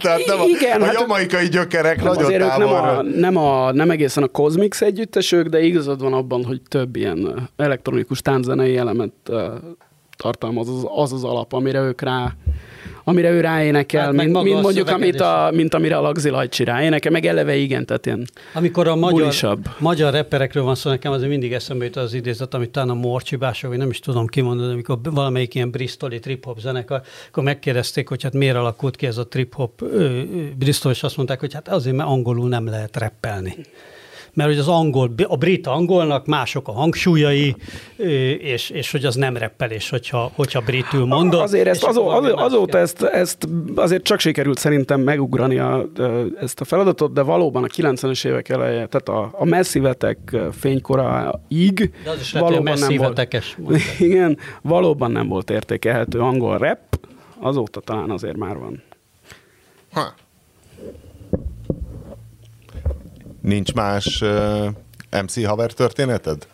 Speaker 4: tehát nem a, igen, a hát jamaikai gyökerek nagyon azért nem, a,
Speaker 3: nem, a, nem egészen a Cosmix együttesök, de igazad van abban, hogy több ilyen elektronikus tánczenei elemet tartalmaz az, az az alap, amire ők rá amire ő ráénekel, hát, mint, mint mondjuk, amit a, mint amire a Lagzi Lajcsi ráénekel, meg eleve igen, tehát ilyen
Speaker 2: Amikor a magyar, magyar reperekről van szó, nekem azért mindig eszembe jut az idézet, amit talán a Morcsibások, vagy nem is tudom kimondani, amikor valamelyik ilyen bristoli trip-hop zenekar, akkor megkérdezték, hogy hát miért alakult ki ez a trip-hop Bristol, és azt mondták, hogy hát azért, mert angolul nem lehet reppelni. Mert hogy az angol, a brit angolnak mások a hangsúlyai, és, és hogy az nem reppelés, hogyha, hogyha britül mondod.
Speaker 3: Azért ezt, azó, azó, azóta ezt, ezt azért csak sikerült szerintem megugrani a, ezt a feladatot, de valóban a 90-es évek eleje, tehát a, a messzivetek fénykoraig
Speaker 2: de az is valóban nem volt,
Speaker 3: igen, valóban nem volt értékelhető angol rap, azóta talán azért már van. Ha.
Speaker 4: Nincs más uh, MC haver történeted?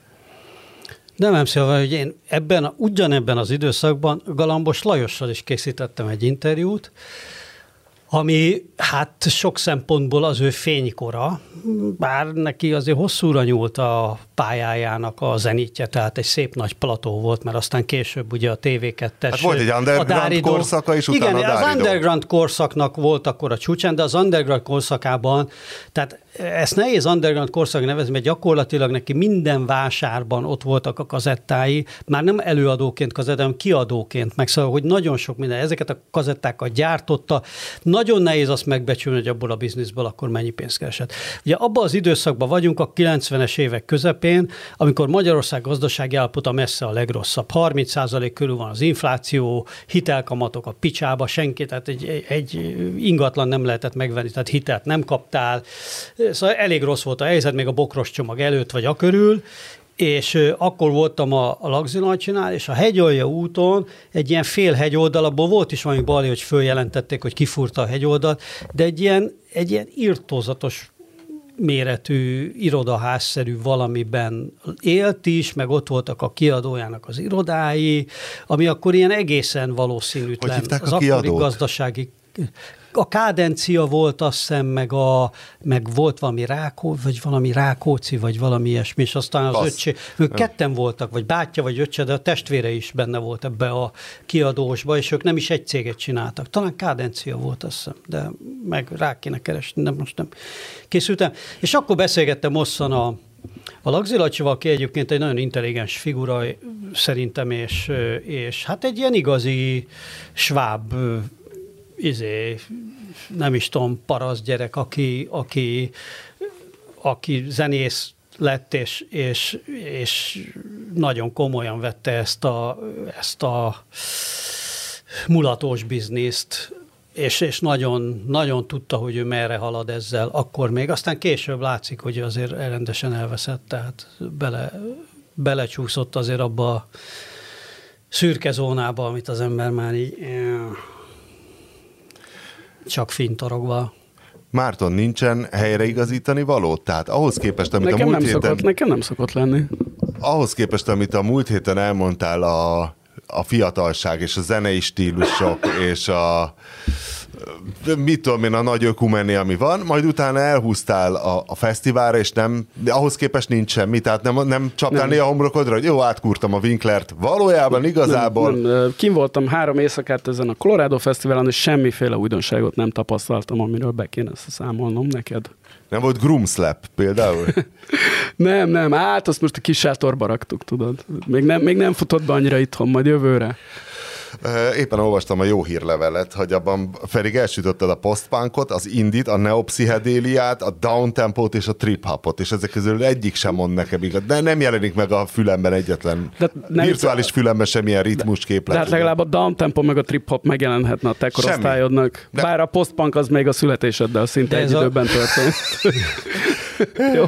Speaker 2: Nem MC haver, hogy én ebben, ugyanebben az időszakban Galambos Lajossal is készítettem egy interjút, ami hát sok szempontból az ő fénykora, bár neki azért hosszúra nyúlt a pályájának a zenítje, tehát egy szép nagy plató volt, mert aztán később ugye a TV2-es...
Speaker 4: Hát volt egy underground Dáridó, korszaka, és utána
Speaker 2: Igen,
Speaker 4: a
Speaker 2: az underground korszaknak volt akkor a csúcsán, de az underground korszakában, tehát ezt nehéz underground korszak nevezni, mert gyakorlatilag neki minden vásárban ott voltak a kazettái, már nem előadóként kazett, hanem kiadóként, meg. Szóval, hogy nagyon sok minden, ezeket a kazettákat gyártotta, nagyon nehéz azt megbecsülni, hogy abból a bizniszből akkor mennyi pénzt keresett. Ugye abban az időszakban vagyunk, a 90-es évek közepén, amikor Magyarország gazdasági állapota messze a legrosszabb. 30% körül van az infláció, hitelkamatok a picsába, senki, tehát egy, egy ingatlan nem lehetett megvenni, tehát hitelt nem kaptál, Szóval elég rossz volt a helyzet, még a bokros csomag előtt vagy a körül, és akkor voltam a, a Lagzinalcsinál, és a hegyolja úton egy ilyen fél hegyoldal, abból volt is valami bali, hogy följelentették, hogy kifúrta a hegyoldalt, de egy ilyen, egy ilyen irtózatos méretű irodaházszerű valamiben élt is, meg ott voltak a kiadójának az irodái, ami akkor ilyen egészen valószínűtlen.
Speaker 4: Hogy
Speaker 2: az
Speaker 4: a
Speaker 2: akkori gazdasági a kádencia volt, azt hiszem, meg, a, meg volt valami Rákó, vagy valami Rákóci, vagy valami ilyesmi, és aztán az Basz. öccse, ők ketten voltak, vagy bátyja, vagy öccse, de a testvére is benne volt ebbe a kiadósba, és ők nem is egy céget csináltak. Talán kádencia volt, azt hiszem, de meg rá kéne keresni, de most nem készültem. És akkor beszélgettem hosszan a, a Lagzilacsival, aki egyébként egy nagyon intelligens figura szerintem, és, és hát egy ilyen igazi sváb izé, nem is tudom, parasz gyerek, aki, aki, aki zenész lett, és, és, és nagyon komolyan vette ezt a, ezt a mulatós bizniszt, és, és nagyon, nagyon tudta, hogy ő merre halad ezzel akkor még. Aztán később látszik, hogy azért rendesen elveszett, tehát bele, belecsúszott azért abba a szürke zónába, amit az ember már így csak fintorogva.
Speaker 4: Márton, nincsen helyreigazítani való? Tehát ahhoz képest, amit
Speaker 3: nekem
Speaker 4: a múlt
Speaker 3: nem
Speaker 4: héten...
Speaker 3: Szokott, nekem nem szokott lenni.
Speaker 4: Ahhoz képest, amit a múlt héten elmondtál a, a fiatalság és a zenei stílusok és a mit tudom én, a nagy ökumeni, ami van, majd utána elhúztál a, a fesztiválra, és nem, ahhoz képest nincs semmi, tehát nem, nem csaptál nem. néha a homlokodra, hogy jó, átkúrtam a Winklert. Valójában igazából...
Speaker 3: Nem, nem. Kim voltam három éjszakát ezen a Colorado Fesztiválon, és semmiféle újdonságot nem tapasztaltam, amiről be kéne számolnom neked.
Speaker 4: Nem volt groomslap például?
Speaker 3: nem, nem, hát azt most a kis sátorba raktuk, tudod. Még nem, még nem futott be annyira itthon, majd jövőre.
Speaker 4: Éppen olvastam a jó hírlevelet, hogy abban Ferig elsütötted a postpunkot, az indit, a neopszichedéliát, a downtempót és a trip-hopot, és ezek közül egyik sem mond nekem igaz. De nem jelenik meg a fülemben egyetlen de nem virtuális fülemben semmilyen ritmus képlet.
Speaker 3: De hát legalább a downtempo meg a trip-hop megjelenhetne a te korosztályodnak. De... Bár a postpunk az még a születéseddel szinte egy időben a... történt.
Speaker 2: jó.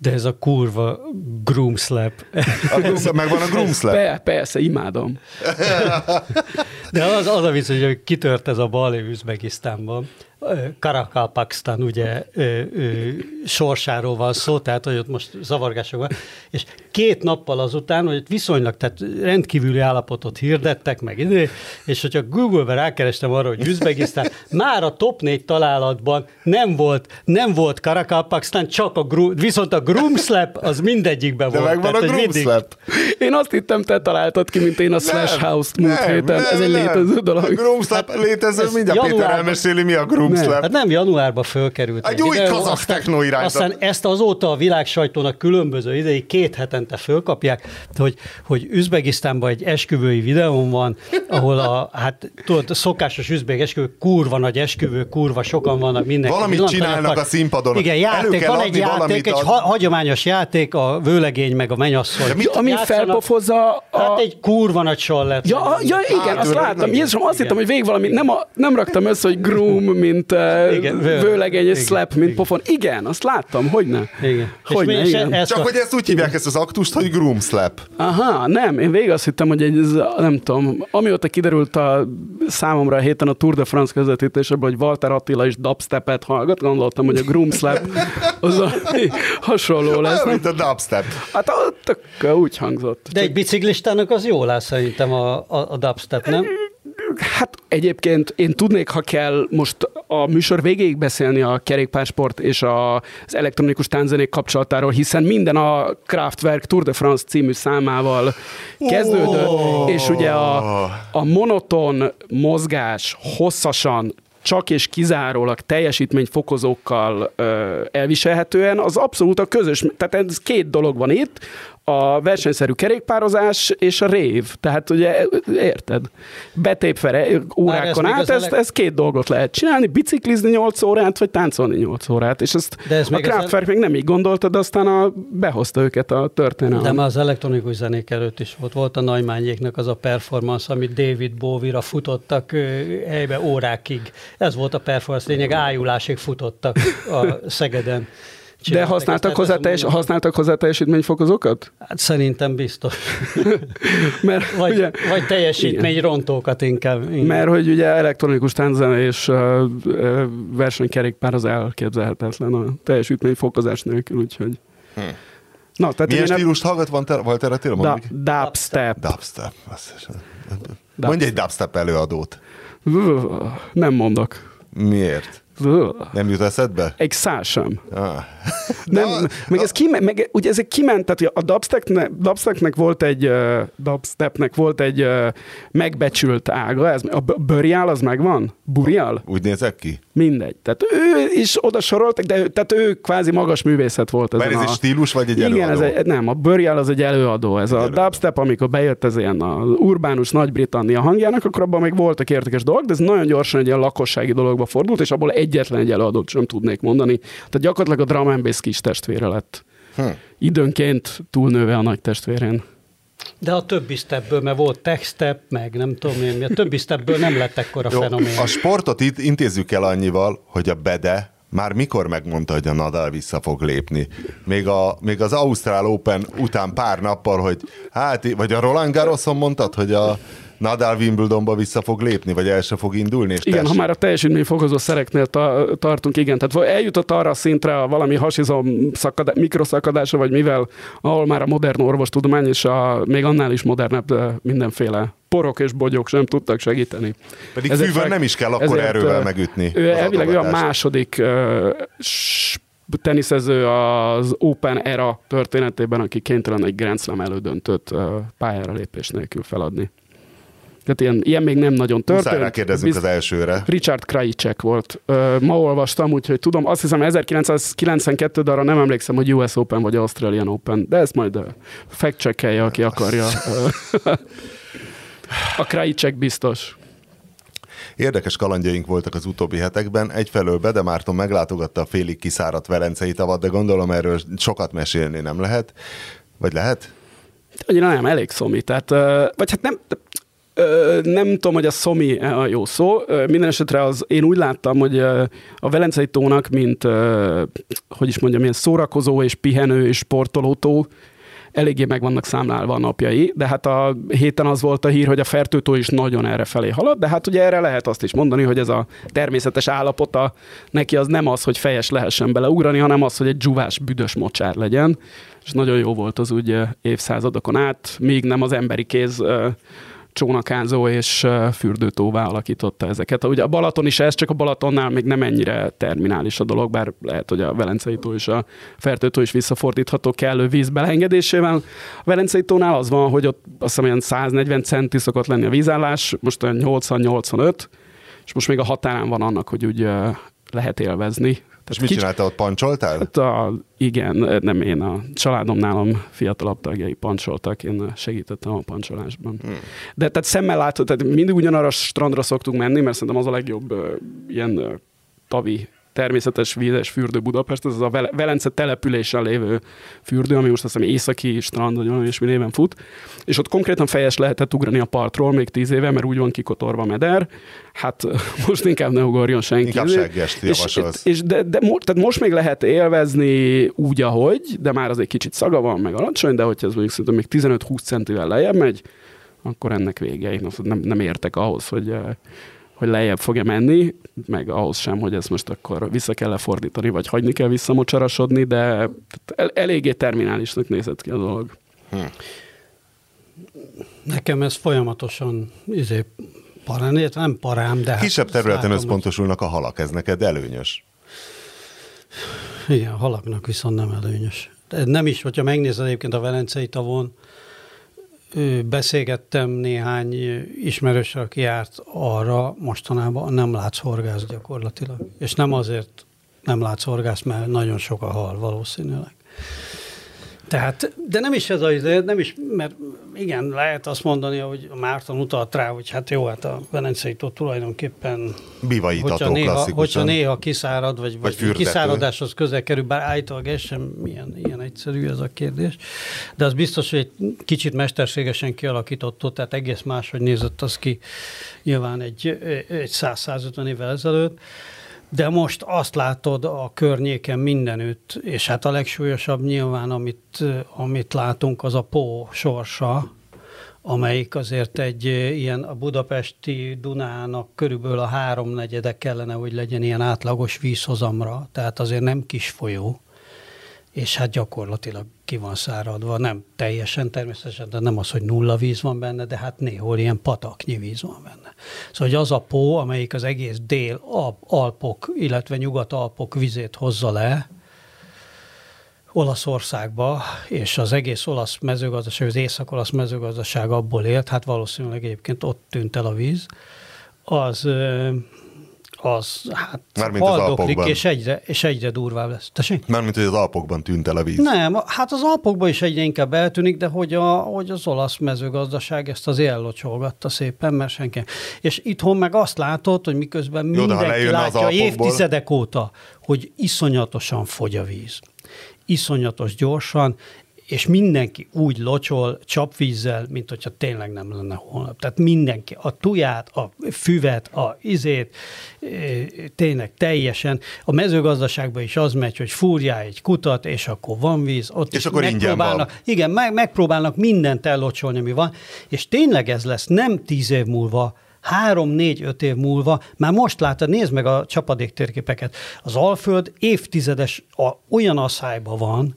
Speaker 2: De ez a kurva groom slap.
Speaker 4: A, megvan a groom slap? Be,
Speaker 3: persze, imádom.
Speaker 2: De az, az a vicc, hogy kitört ez a bal Üzbegisztánban, Karakalpaksztán ugye ö, ö, sorsáról van szó, tehát hogy ott most zavargások van, és két nappal azután, hogy viszonylag, tehát rendkívüli állapotot hirdettek meg és hogyha Google-be rákerestem arra, hogy Üzbegisztán, már a top 4 találatban nem volt, nem volt Karakalpaksztán, csak a gru, viszont a Groomslap az mindegyikben
Speaker 4: De
Speaker 2: volt.
Speaker 4: megvan a Groomslap.
Speaker 3: Én azt hittem, te találtad ki, mint én a Slash House-t múlt héten. Ez egy létező dolog.
Speaker 4: Groomslap hát, létező, mindjárt Péter
Speaker 2: januárban-
Speaker 4: elmeséli, mi a Groomslap.
Speaker 2: Hát nem januárban fölkerült.
Speaker 4: Egy új kazak
Speaker 2: aztán-
Speaker 4: techno irányzat.
Speaker 2: Aztán ezt azóta a világ sajtónak különböző ideig két hetente fölkapják, hogy, hogy Üzbegisztánban egy esküvői videón van, ahol a, hát tudod, a szokásos üzbeg esküvő, kurva nagy esküvő, kurva sokan vannak, mindenki.
Speaker 4: Valamit csinálnak a színpadon.
Speaker 2: Igen, játék, van egy játék,
Speaker 4: valamit
Speaker 2: egy ha, hagyományos játék, a vőlegény meg a mennyasszony.
Speaker 4: De mit-
Speaker 3: Ami
Speaker 2: Játszanak-
Speaker 3: felpofozza a...
Speaker 2: Hát egy kurva nagy sallert.
Speaker 3: Ja, ja, igen, azt
Speaker 4: Hátulról,
Speaker 3: láttam. Jézusom, azt hittem, hogy végig valami, nem, a, nem raktam össze, hogy groom, mint uh,
Speaker 2: Igen, vő-
Speaker 3: vőlegény, és
Speaker 2: igen,
Speaker 3: slap, mint
Speaker 2: igen.
Speaker 3: pofon. Igen, azt láttam, hogy ne.
Speaker 2: Igen. Mi- és
Speaker 3: igen.
Speaker 2: ezt
Speaker 4: Csak
Speaker 2: a-
Speaker 4: hogy ezt úgy hívják ezt az aktust, hogy groomslap.
Speaker 3: Aha, nem, én végig azt hittem, hogy egy, nem tudom, amióta kiderült a számomra a héten a Tour de France közvetítésében, hogy Walter Attila is dubstepet hallgat, gondoltam, hogy a Groom Slap az a, hasonló lesz.
Speaker 4: Olyan, mint a dubstep.
Speaker 3: Hát ott tök úgy hangzott.
Speaker 2: De egy biciklistának az jól áll szerintem a, a, a dubstep, nem?
Speaker 3: Hát egyébként én tudnék, ha kell most a műsor végéig beszélni a kerékpársport és a, az elektronikus tánzenék kapcsolatáról, hiszen minden a Kraftwerk Tour de France című számával kezdődött, és ugye a, a monoton mozgás hosszasan csak és kizárólag teljesítményfokozókkal ö, elviselhetően, az abszolút a közös, tehát ez két dolog van itt, a versenyszerű kerékpározás és a rév. Tehát ugye, érted? Betépve órákon át,
Speaker 2: elek-
Speaker 3: ezt két dolgot lehet csinálni, biciklizni 8 órát, vagy táncolni 8 órát, és ezt
Speaker 2: De ez
Speaker 3: a Kraftwerk még nem így gondolta, de aztán a, behozta őket a történelem.
Speaker 2: De már az elektronikus zenék előtt is volt. Volt a Nagymányéknak az a performance, amit David Bowie-ra futottak helybe órákig. Ez volt a performance lényeg, ájulásig futottak a Szegeden.
Speaker 3: De használtak hozzá, teljes, használtak hozzá teljesítményfokozókat?
Speaker 2: Hát szerintem biztos.
Speaker 3: Mert,
Speaker 2: Vagy,
Speaker 3: ugye,
Speaker 2: vagy teljesítményrontókat inkább. Igen.
Speaker 3: mert hogy ugye elektronikus tánzene és uh, versenykerékpár az elképzelhetetlen a teljesítményfokozás nélkül, úgyhogy... Na, tehát
Speaker 4: Milyen stílust hallgat Walter, Walter Attila?
Speaker 3: da, dubstep.
Speaker 4: Dubstep. Basszus. Mondj egy dubstep előadót.
Speaker 3: Nem mondok.
Speaker 4: Miért? Nem jut eszedbe?
Speaker 3: Egy szál sem.
Speaker 4: Ah.
Speaker 3: Nem,
Speaker 4: Na,
Speaker 3: meg ez kiment, meg ugye ezek kiment, tehát a dubstepnek, dubstepnek volt egy, uh, dubstepnek volt egy uh, megbecsült ága, ez, a burial az megvan? Burial?
Speaker 4: Úgy nézek ki?
Speaker 3: Mindegy. Tehát ő is oda soroltak, de ő, tehát ő kvázi magas művészet volt.
Speaker 4: Mert
Speaker 3: ezen
Speaker 4: ez egy
Speaker 3: a-
Speaker 4: stílus, vagy egy
Speaker 3: Igen,
Speaker 4: előadó?
Speaker 3: ez egy, nem, a Burial az egy előadó. Ez a
Speaker 4: előadó.
Speaker 3: dubstep, amikor bejött ez ilyen az urbánus Nagy-Britannia hangjának, akkor abban még voltak értékes dolgok, de ez nagyon gyorsan egy ilyen lakossági dologba fordult, és abból egyetlen egy előadót sem tudnék mondani. Tehát gyakorlatilag a drum and bass kis testvére lett.
Speaker 4: Hm.
Speaker 3: Időnként túlnőve a nagy testvérén.
Speaker 2: De a többi stepből, mert volt tech step, meg nem tudom én, a többi stepből nem lett ekkora
Speaker 4: Jó,
Speaker 2: fenomén.
Speaker 4: a sportot itt intézzük el annyival, hogy a Bede már mikor megmondta, hogy a Nadal vissza fog lépni. Még, a, még az Ausztrál Open után pár nappal, hogy hát, vagy a Roland Garroson mondtad, hogy a Nadal Wimbledonba vissza fog lépni, vagy el se fog indulni, és
Speaker 3: Igen,
Speaker 4: tess-
Speaker 3: ha már a teljesítményfokozó szereknél ta- tartunk, igen, tehát eljutott arra a szintre a valami hasizom szakadá- mikroszakadása, vagy mivel, ahol már a modern orvostudomány és a még annál is modernebb mindenféle porok és bogyók sem tudtak segíteni.
Speaker 4: Pedig
Speaker 3: Ezért
Speaker 4: fűvel nem is kell akkor erővel megütni.
Speaker 3: Ő elvileg ő a második uh, teniszező az Open era történetében, aki kénytelen egy Grand Slam elődöntött uh, pályára lépés nélkül feladni. Tehát ilyen, ilyen még nem nagyon
Speaker 4: Muszáj
Speaker 3: történt.
Speaker 4: rákérdezzünk
Speaker 3: Biz-
Speaker 4: az elsőre.
Speaker 3: Richard Krajicek volt. Ö, ma olvastam, úgyhogy tudom, azt hiszem 1992, de arra nem emlékszem, hogy US Open vagy Australian Open, de ezt majd fact aki akarja. A Krajicek biztos.
Speaker 4: Érdekes kalandjaink voltak az utóbbi hetekben. Egyfelől Bede Márton meglátogatta a félig kiszáradt Velencei tavat, de gondolom erről sokat mesélni nem lehet. Vagy lehet?
Speaker 3: Annyira nem, elég szomi. Tehát, vagy hát nem, nem tudom, hogy a szomi a jó szó. Minden esetre az, én úgy láttam, hogy a Velencei tónak, mint, hogy is mondjam, ilyen szórakozó és pihenő és sportolótó, eléggé meg vannak számlálva a napjai, de hát a héten az volt a hír, hogy a fertőtó is nagyon erre felé halad, de hát ugye erre lehet azt is mondani, hogy ez a természetes állapota neki az nem az, hogy fejes lehessen beleugrani, hanem az, hogy egy dzsuvás, büdös mocsár legyen, és nagyon jó volt az úgy évszázadokon át, míg nem az emberi kéz csónakázó és fürdőtóvá alakította ezeket. Ugye a Balaton is ez, csak a Balatonnál még nem ennyire terminális a dolog, bár lehet, hogy a Velencei tó és a Fertőtó is visszafordítható kellő víz belengedésével. A Velencei tónál az van, hogy ott azt hiszem olyan 140 centi szokott lenni a vízállás, most olyan 80-85, és most még a határán van annak, hogy úgy lehet élvezni.
Speaker 4: És mit csináltál, ott pancsoltál?
Speaker 3: Hát a, igen, nem én, a családom nálam fiatalabb tagjai pancsoltak, én segítettem a pancsolásban. Hmm. De tehát szemmel látod, tehát mindig ugyanarra a strandra szoktunk menni, mert szerintem az a legjobb uh, ilyen uh, tavi természetes vízes fürdő Budapest, ez az a Velence településen lévő fürdő, ami most azt hiszem északi strand, vagy valami mi néven fut, és ott konkrétan fejes lehetett ugrani a partról még tíz éve, mert úgy van kikotorva meder, hát most inkább ne ugorjon senki.
Speaker 4: Inkább seggest
Speaker 3: és, és de, de, tehát most még lehet élvezni úgy, ahogy, de már az egy kicsit szaga van, meg alacsony, de hogyha ez mondjuk szerintem még 15-20 centivel lejjebb megy, akkor ennek vége. Én nem, nem értek ahhoz, hogy eh, hogy lejjebb fog-e menni, meg ahhoz sem, hogy ezt most akkor vissza kell lefordítani, vagy hagyni kell visszamocsarasodni, de el, eléggé terminálisnak nézett ki a dolog. Hm.
Speaker 2: Nekem ez folyamatosan izé, parán, nem parám, de...
Speaker 4: Hát Kisebb területen látom, összpontosulnak a halak, ez neked előnyös?
Speaker 2: Igen, a halaknak viszont nem előnyös. De nem is, hogyha megnézed egyébként a Velencei tavon, beszélgettem néhány ismerőssel, aki járt arra, mostanában nem látsz horgász gyakorlatilag. És nem azért nem látsz horgász, mert nagyon sok a hal valószínűleg. Tehát, de nem is ez az, nem is, mert igen, lehet azt mondani, hogy a Márton utalt rá, hogy hát jó, hát a Velencei tó tulajdonképpen
Speaker 4: hogyha
Speaker 2: néha, hogyha néha kiszárad, vagy, vagy, vagy kiszáradáshoz közel kerül, bár állítólag ez sem ilyen, ilyen egyszerű ez a kérdés, de az biztos, hogy egy kicsit mesterségesen kialakított, tehát egész máshogy nézett az ki nyilván egy, egy 100-150 évvel ezelőtt, de most azt látod a környéken mindenütt, és hát a legsúlyosabb nyilván, amit, amit látunk, az a Pó sorsa, amelyik azért egy ilyen a budapesti Dunának körülbelül a háromnegyede kellene, hogy legyen ilyen átlagos vízhozamra, tehát azért nem kis folyó és hát gyakorlatilag ki van száradva, nem teljesen természetesen, de nem az, hogy nulla víz van benne, de hát néhol ilyen pataknyi víz van benne. Szóval hogy az a pó, amelyik az egész dél Alpok, illetve Nyugat-Alpok vizét hozza le, Olaszországba, és az egész olasz mezőgazdaság, az észak-olasz mezőgazdaság abból élt, hát valószínűleg egyébként ott tűnt el a víz, az az hát
Speaker 4: Mármint az Alpokban.
Speaker 2: és egyre, és egyre durvább lesz. Tessék?
Speaker 4: Mármint, hogy az Alpokban tűnt el a víz.
Speaker 2: Nem, hát az Alpokban is egyre inkább eltűnik, de hogy, a, hogy az olasz mezőgazdaság ezt az ellocsolgatta szépen, mert senki. És itthon meg azt látod, hogy miközben Jó, mindenki látja évtizedek óta, hogy iszonyatosan fogy a víz. Iszonyatos gyorsan, és mindenki úgy locsol csapvízzel, mint hogyha tényleg nem lenne holnap. Tehát mindenki, a tuját, a füvet, a izét, tényleg teljesen. A mezőgazdaságban is az megy, hogy fúrjál egy kutat, és akkor van víz. Ott
Speaker 4: és akkor ingyen van.
Speaker 2: Igen, meg, megpróbálnak mindent ellocsolni, ami van, és tényleg ez lesz nem tíz év múlva, három, négy, öt év múlva, már most látod, nézd meg a csapadék térképeket, az Alföld évtizedes a, olyan asszályban van,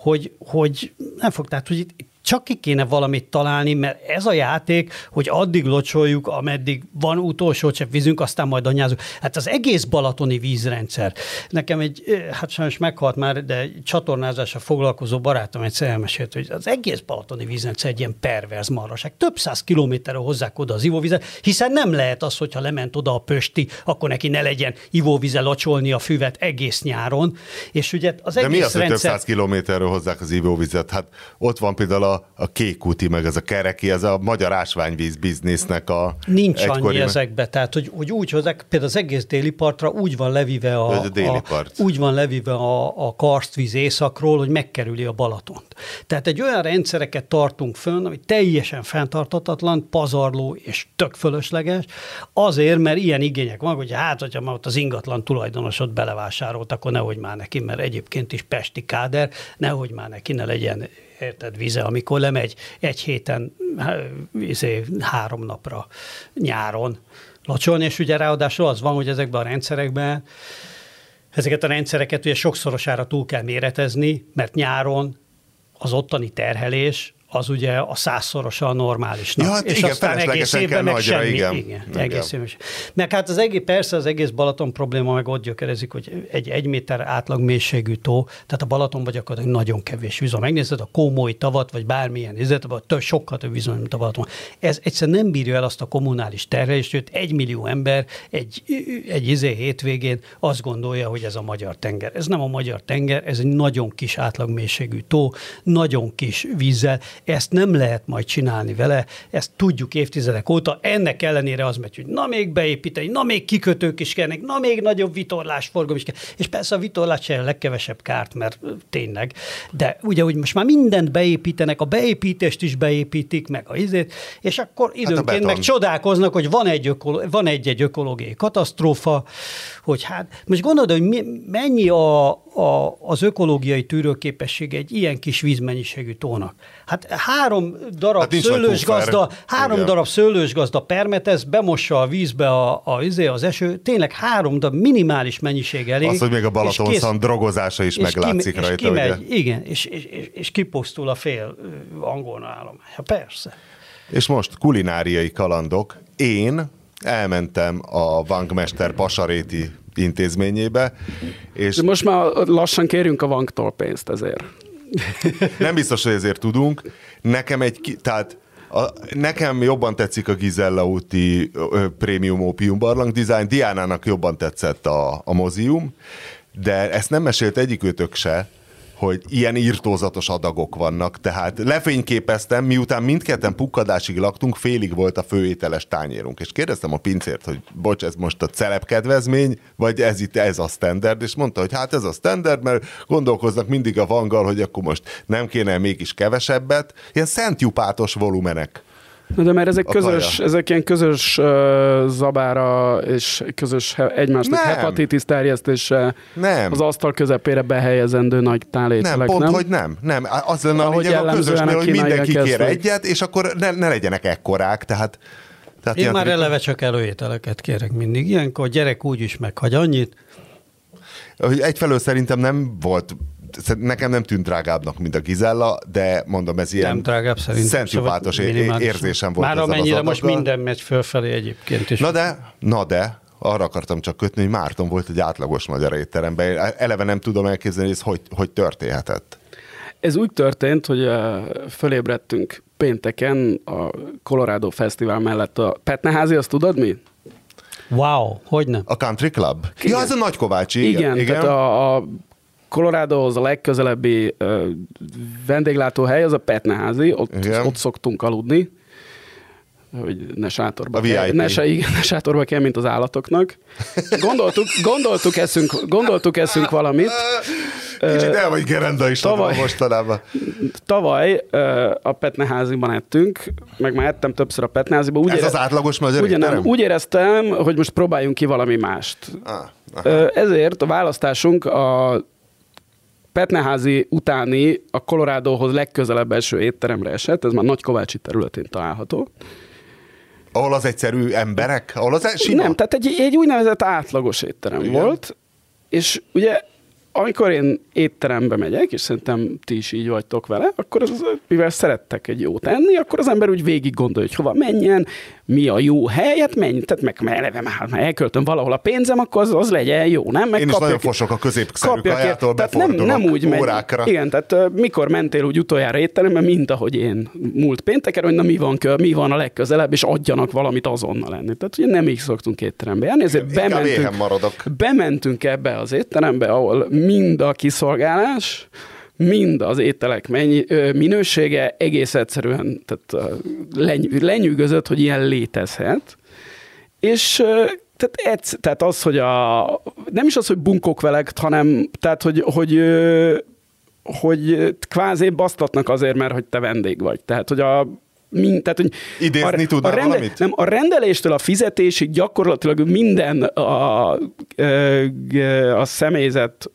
Speaker 2: hogy, hogy nem fog, tehát hogy itt csak ki kéne valamit találni, mert ez a játék, hogy addig locsoljuk, ameddig van utolsó csepp vízünk, aztán majd anyázunk. Hát az egész balatoni vízrendszer. Nekem egy, hát sajnos meghalt már, de egy csatornázásra foglalkozó barátom egyszer elmesélt, hogy az egész balatoni vízrendszer egy ilyen perverz marraság. Több száz kilométerre hozzák oda az ivóvizet, hiszen nem lehet az, hogyha lement oda a pösti, akkor neki ne legyen ivóvize locsolni a füvet egész nyáron. És ugye az egész
Speaker 4: de mi az,
Speaker 2: rendszer...
Speaker 4: hogy több száz kilométerről hozzák az ivóvizet? Hát ott van például a a, kék úti, meg ez a kereki, ez a magyar ásványvíz biznisznek a
Speaker 2: Nincs annyi meg... ezekbe, tehát hogy, hogy úgy hozzák, például az egész déli partra úgy van levive a, a, déli part. a úgy van levive a, a karstvíz északról, hogy megkerüli a Balatont. Tehát egy olyan rendszereket tartunk fönn, ami teljesen fenntartatatlan, pazarló és tök fölösleges, azért, mert ilyen igények van, hogy hát, hogyha már ott az ingatlan tulajdonosot belevásárolt, akkor nehogy már neki, mert egyébként is pesti káder, nehogy már neki ne legyen érted, vize, amikor lemegy egy héten, izé, három napra nyáron locsolni, és ugye ráadásul az van, hogy ezekben a rendszerekben ezeket a rendszereket ugye sokszorosára túl kell méretezni, mert nyáron az ottani terhelés az ugye a százszorosa a normálisnak.
Speaker 4: Ja, hát
Speaker 2: és
Speaker 4: igen,
Speaker 2: aztán egész évben meg
Speaker 4: nagyra,
Speaker 2: semmi.
Speaker 4: igen.
Speaker 2: igen,
Speaker 4: Igen.
Speaker 2: egész évben. Meg hát az egész, persze az egész Balaton probléma meg ott gyökerezik, hogy egy egy méter átlag mélységű tó, tehát a Balaton vagy akkor nagyon kevés víz. Ha megnézed a Kómói tavat, vagy bármilyen izet, több, sokkal több víz mint a Balaton. Ez egyszerűen nem bírja el azt a kommunális terhelést, hogy egy millió ember egy, egy izé hétvégén azt gondolja, hogy ez a magyar tenger. Ez nem a magyar tenger, ez egy nagyon kis átlag mélységű tó, nagyon kis vízzel. Ezt nem lehet majd csinálni vele, ezt tudjuk évtizedek óta. Ennek ellenére az megy, hogy na még beépíteni, na még kikötők is kellnek, na még nagyobb vitorlásforgalom is kell. És persze a vitorlás a legkevesebb kárt, mert tényleg. De ugye, hogy most már mindent beépítenek, a beépítést is beépítik, meg a izét, és akkor időnként
Speaker 4: beton.
Speaker 2: meg csodálkoznak, hogy van egy, ökolo- van egy-egy ökológiai katasztrófa, hogy hát most gondolod, hogy mi, mennyi a, a, az ökológiai tűrőképessége egy ilyen kis vízmennyiségű tónak. Hát három darab
Speaker 4: Hát
Speaker 2: szőlősgazda, három
Speaker 4: Igen.
Speaker 2: darab szőlősgazda permetez, bemossa a vízbe a, a, izé, az eső, tényleg három darab minimális mennyiség elég.
Speaker 4: Az, hogy még a Balaton
Speaker 2: kész.
Speaker 4: drogozása is meglátszik
Speaker 2: kim-
Speaker 4: rajta,
Speaker 2: és kimegy,
Speaker 4: ugye?
Speaker 2: Igen, és, és, és, és kipusztul a fél angol állomány. Hát persze.
Speaker 4: És most kulináriai kalandok. Én elmentem a Vankmester Pasaréti intézményébe, és
Speaker 3: De most már lassan kérjünk a vanktól pénzt ezért.
Speaker 4: nem biztos, hogy ezért tudunk. Nekem egy, tehát a, nekem jobban tetszik a Gizella úti ö, prémium opium barlang design, Diánának jobban tetszett a, a mozium, de ezt nem mesélt egyikőtök se, hogy ilyen írtózatos adagok vannak, tehát lefényképeztem, miután mindketten pukkadásig laktunk, félig volt a főételes tányérunk, és kérdeztem a pincért, hogy bocs, ez most a celeb kedvezmény, vagy ez itt ez a standard, és mondta, hogy hát ez a standard, mert gondolkoznak mindig a vanggal, hogy akkor most nem kéne mégis kevesebbet, ilyen szentjupátos volumenek.
Speaker 3: Na de mert ezek
Speaker 4: A
Speaker 3: közös,
Speaker 4: kaja.
Speaker 3: ezek ilyen közös uh, zabára és közös he- egymásnak
Speaker 4: Nem.
Speaker 3: hepatitis terjesztése
Speaker 4: Nem.
Speaker 3: az asztal közepére behelyezendő nagy tálételek,
Speaker 4: Nem, pont,
Speaker 3: nem?
Speaker 4: hogy nem. Nem, az lenne a
Speaker 3: Ahogy
Speaker 4: lényeg a közösnél,
Speaker 3: a
Speaker 4: hogy mindenki kér
Speaker 3: ezt
Speaker 4: egyet, és akkor ne, ne legyenek ekkorák, tehát... tehát
Speaker 2: Én
Speaker 4: ilyen
Speaker 2: már eleve csak előételeket kérek mindig. Ilyenkor a gyerek úgy is meghagy annyit,
Speaker 4: egyfelől szerintem nem volt, nekem nem tűnt drágábbnak, mint a Gizella, de mondom, ez ilyen
Speaker 2: nem drágább
Speaker 4: szentjupátos
Speaker 2: Szóval
Speaker 4: érzésem volt
Speaker 2: Már amennyire most minden megy fölfelé egyébként is.
Speaker 4: Na de, na de, arra akartam csak kötni, hogy Márton volt egy átlagos magyar étteremben. Én Eleve nem tudom elképzelni, hogy ez hogy, hogy történhetett.
Speaker 3: Ez úgy történt, hogy fölébredtünk pénteken a Colorado Fesztivál mellett a Petneházi, azt tudod mi?
Speaker 2: Wow, hogy nem?
Speaker 4: A Country Club?
Speaker 3: Igen.
Speaker 4: Ja, az a Nagykovácsi.
Speaker 3: Igen,
Speaker 4: Igen,
Speaker 3: igen tehát a, a Coloradohoz a legközelebbi uh, vendéglátóhely az a Petneházi, ott,
Speaker 4: Igen.
Speaker 3: ott szoktunk aludni, hogy ne sátorba
Speaker 4: A
Speaker 3: kell, ne, se, igen, ne sátorba kell, mint az állatoknak. Gondoltuk, gondoltuk, eszünk, gondoltuk eszünk valamit.
Speaker 4: Kicsit el vagy gerenda is
Speaker 3: tavaly-
Speaker 4: mostanában.
Speaker 3: Tavaly ö, a Petneháziban ettünk, meg már ettem többször a Petneháziban. Úgy
Speaker 4: Ez
Speaker 3: ére-
Speaker 4: az átlagos magyar
Speaker 3: Ugyan,
Speaker 4: étterem?
Speaker 3: úgy éreztem, hogy most próbáljunk ki valami mást.
Speaker 4: Ah, aha.
Speaker 3: Ö, Ezért a választásunk a Petneházi utáni a Coloradohoz legközelebb eső étteremre esett, ez már Nagykovácsi területén található.
Speaker 4: Ahol az egyszerű emberek? Ahol az sima?
Speaker 3: Nem, tehát egy, egy úgynevezett átlagos étterem.
Speaker 4: Igen.
Speaker 3: volt, és ugye amikor én étterembe megyek, és szerintem ti is így vagytok vele, akkor az, mivel szerettek egy jót enni, akkor az ember úgy végig gondolja, hogy hova menjen, mi a jó hely, hát menj, tehát meg meg eleve már, már elköltöm valahol a pénzem, akkor az, az legyen jó, nem? Meg
Speaker 4: Én is nagyon fosok a középszerű kajától,
Speaker 3: tehát nem, nem úgy megy.
Speaker 4: órákra.
Speaker 3: Igen, tehát mikor mentél úgy utoljára étterembe, mint ahogy én múlt pénteken, hogy na mi van, mi van a legközelebb, és adjanak valamit azonnal lenni. Tehát ugye nem így szoktunk étterembe járni, ezért
Speaker 4: éhen
Speaker 3: bementünk,
Speaker 4: maradok.
Speaker 3: bementünk ebbe az étterembe, ahol mind a kiszolgálás, mind az ételek mennyi, minősége egész egyszerűen tehát, leny, lenyűgözött, hogy ilyen létezhet. És tehát, egyszer, tehát az, hogy a, nem is az, hogy bunkok velek, hanem tehát, hogy, hogy, hogy kvázi basztatnak azért, mert hogy te vendég vagy. Tehát, hogy a Mind, tehát, hogy
Speaker 4: Idézni tudnál valamit?
Speaker 3: Nem, a rendeléstől a fizetésig gyakorlatilag minden a, ö, a személyzet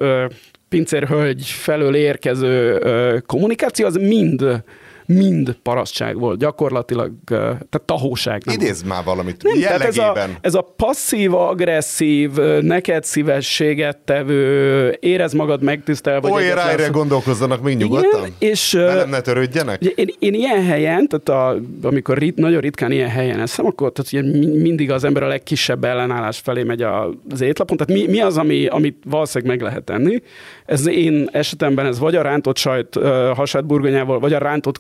Speaker 3: pincérhölgy felől érkező kommunikáció, az mind mind parasztság volt, gyakorlatilag, tehát tahóság. Nem
Speaker 4: Idézz már valamit
Speaker 3: nem, tehát ez a,
Speaker 4: jellegében.
Speaker 3: ez a passzív, agresszív, ö, neked szívességet tevő, érez magad megtisztelve, vagy
Speaker 4: Oly rájra
Speaker 3: szó-
Speaker 4: gondolkozzanak még nyugodtan?
Speaker 3: Igen, és
Speaker 4: Velem ne törődjenek?
Speaker 3: Ugye én, én ilyen helyen, tehát a, amikor rit, nagyon ritkán ilyen helyen eszem, akkor tehát ugye mi- mindig az ember a legkisebb ellenállás felé megy az étlapon. Tehát mi, mi az, ami, amit valószínűleg meg lehet tenni? Ez én esetemben ez vagy a rántott sajt uh, hasátburgonyával, vagy a rántott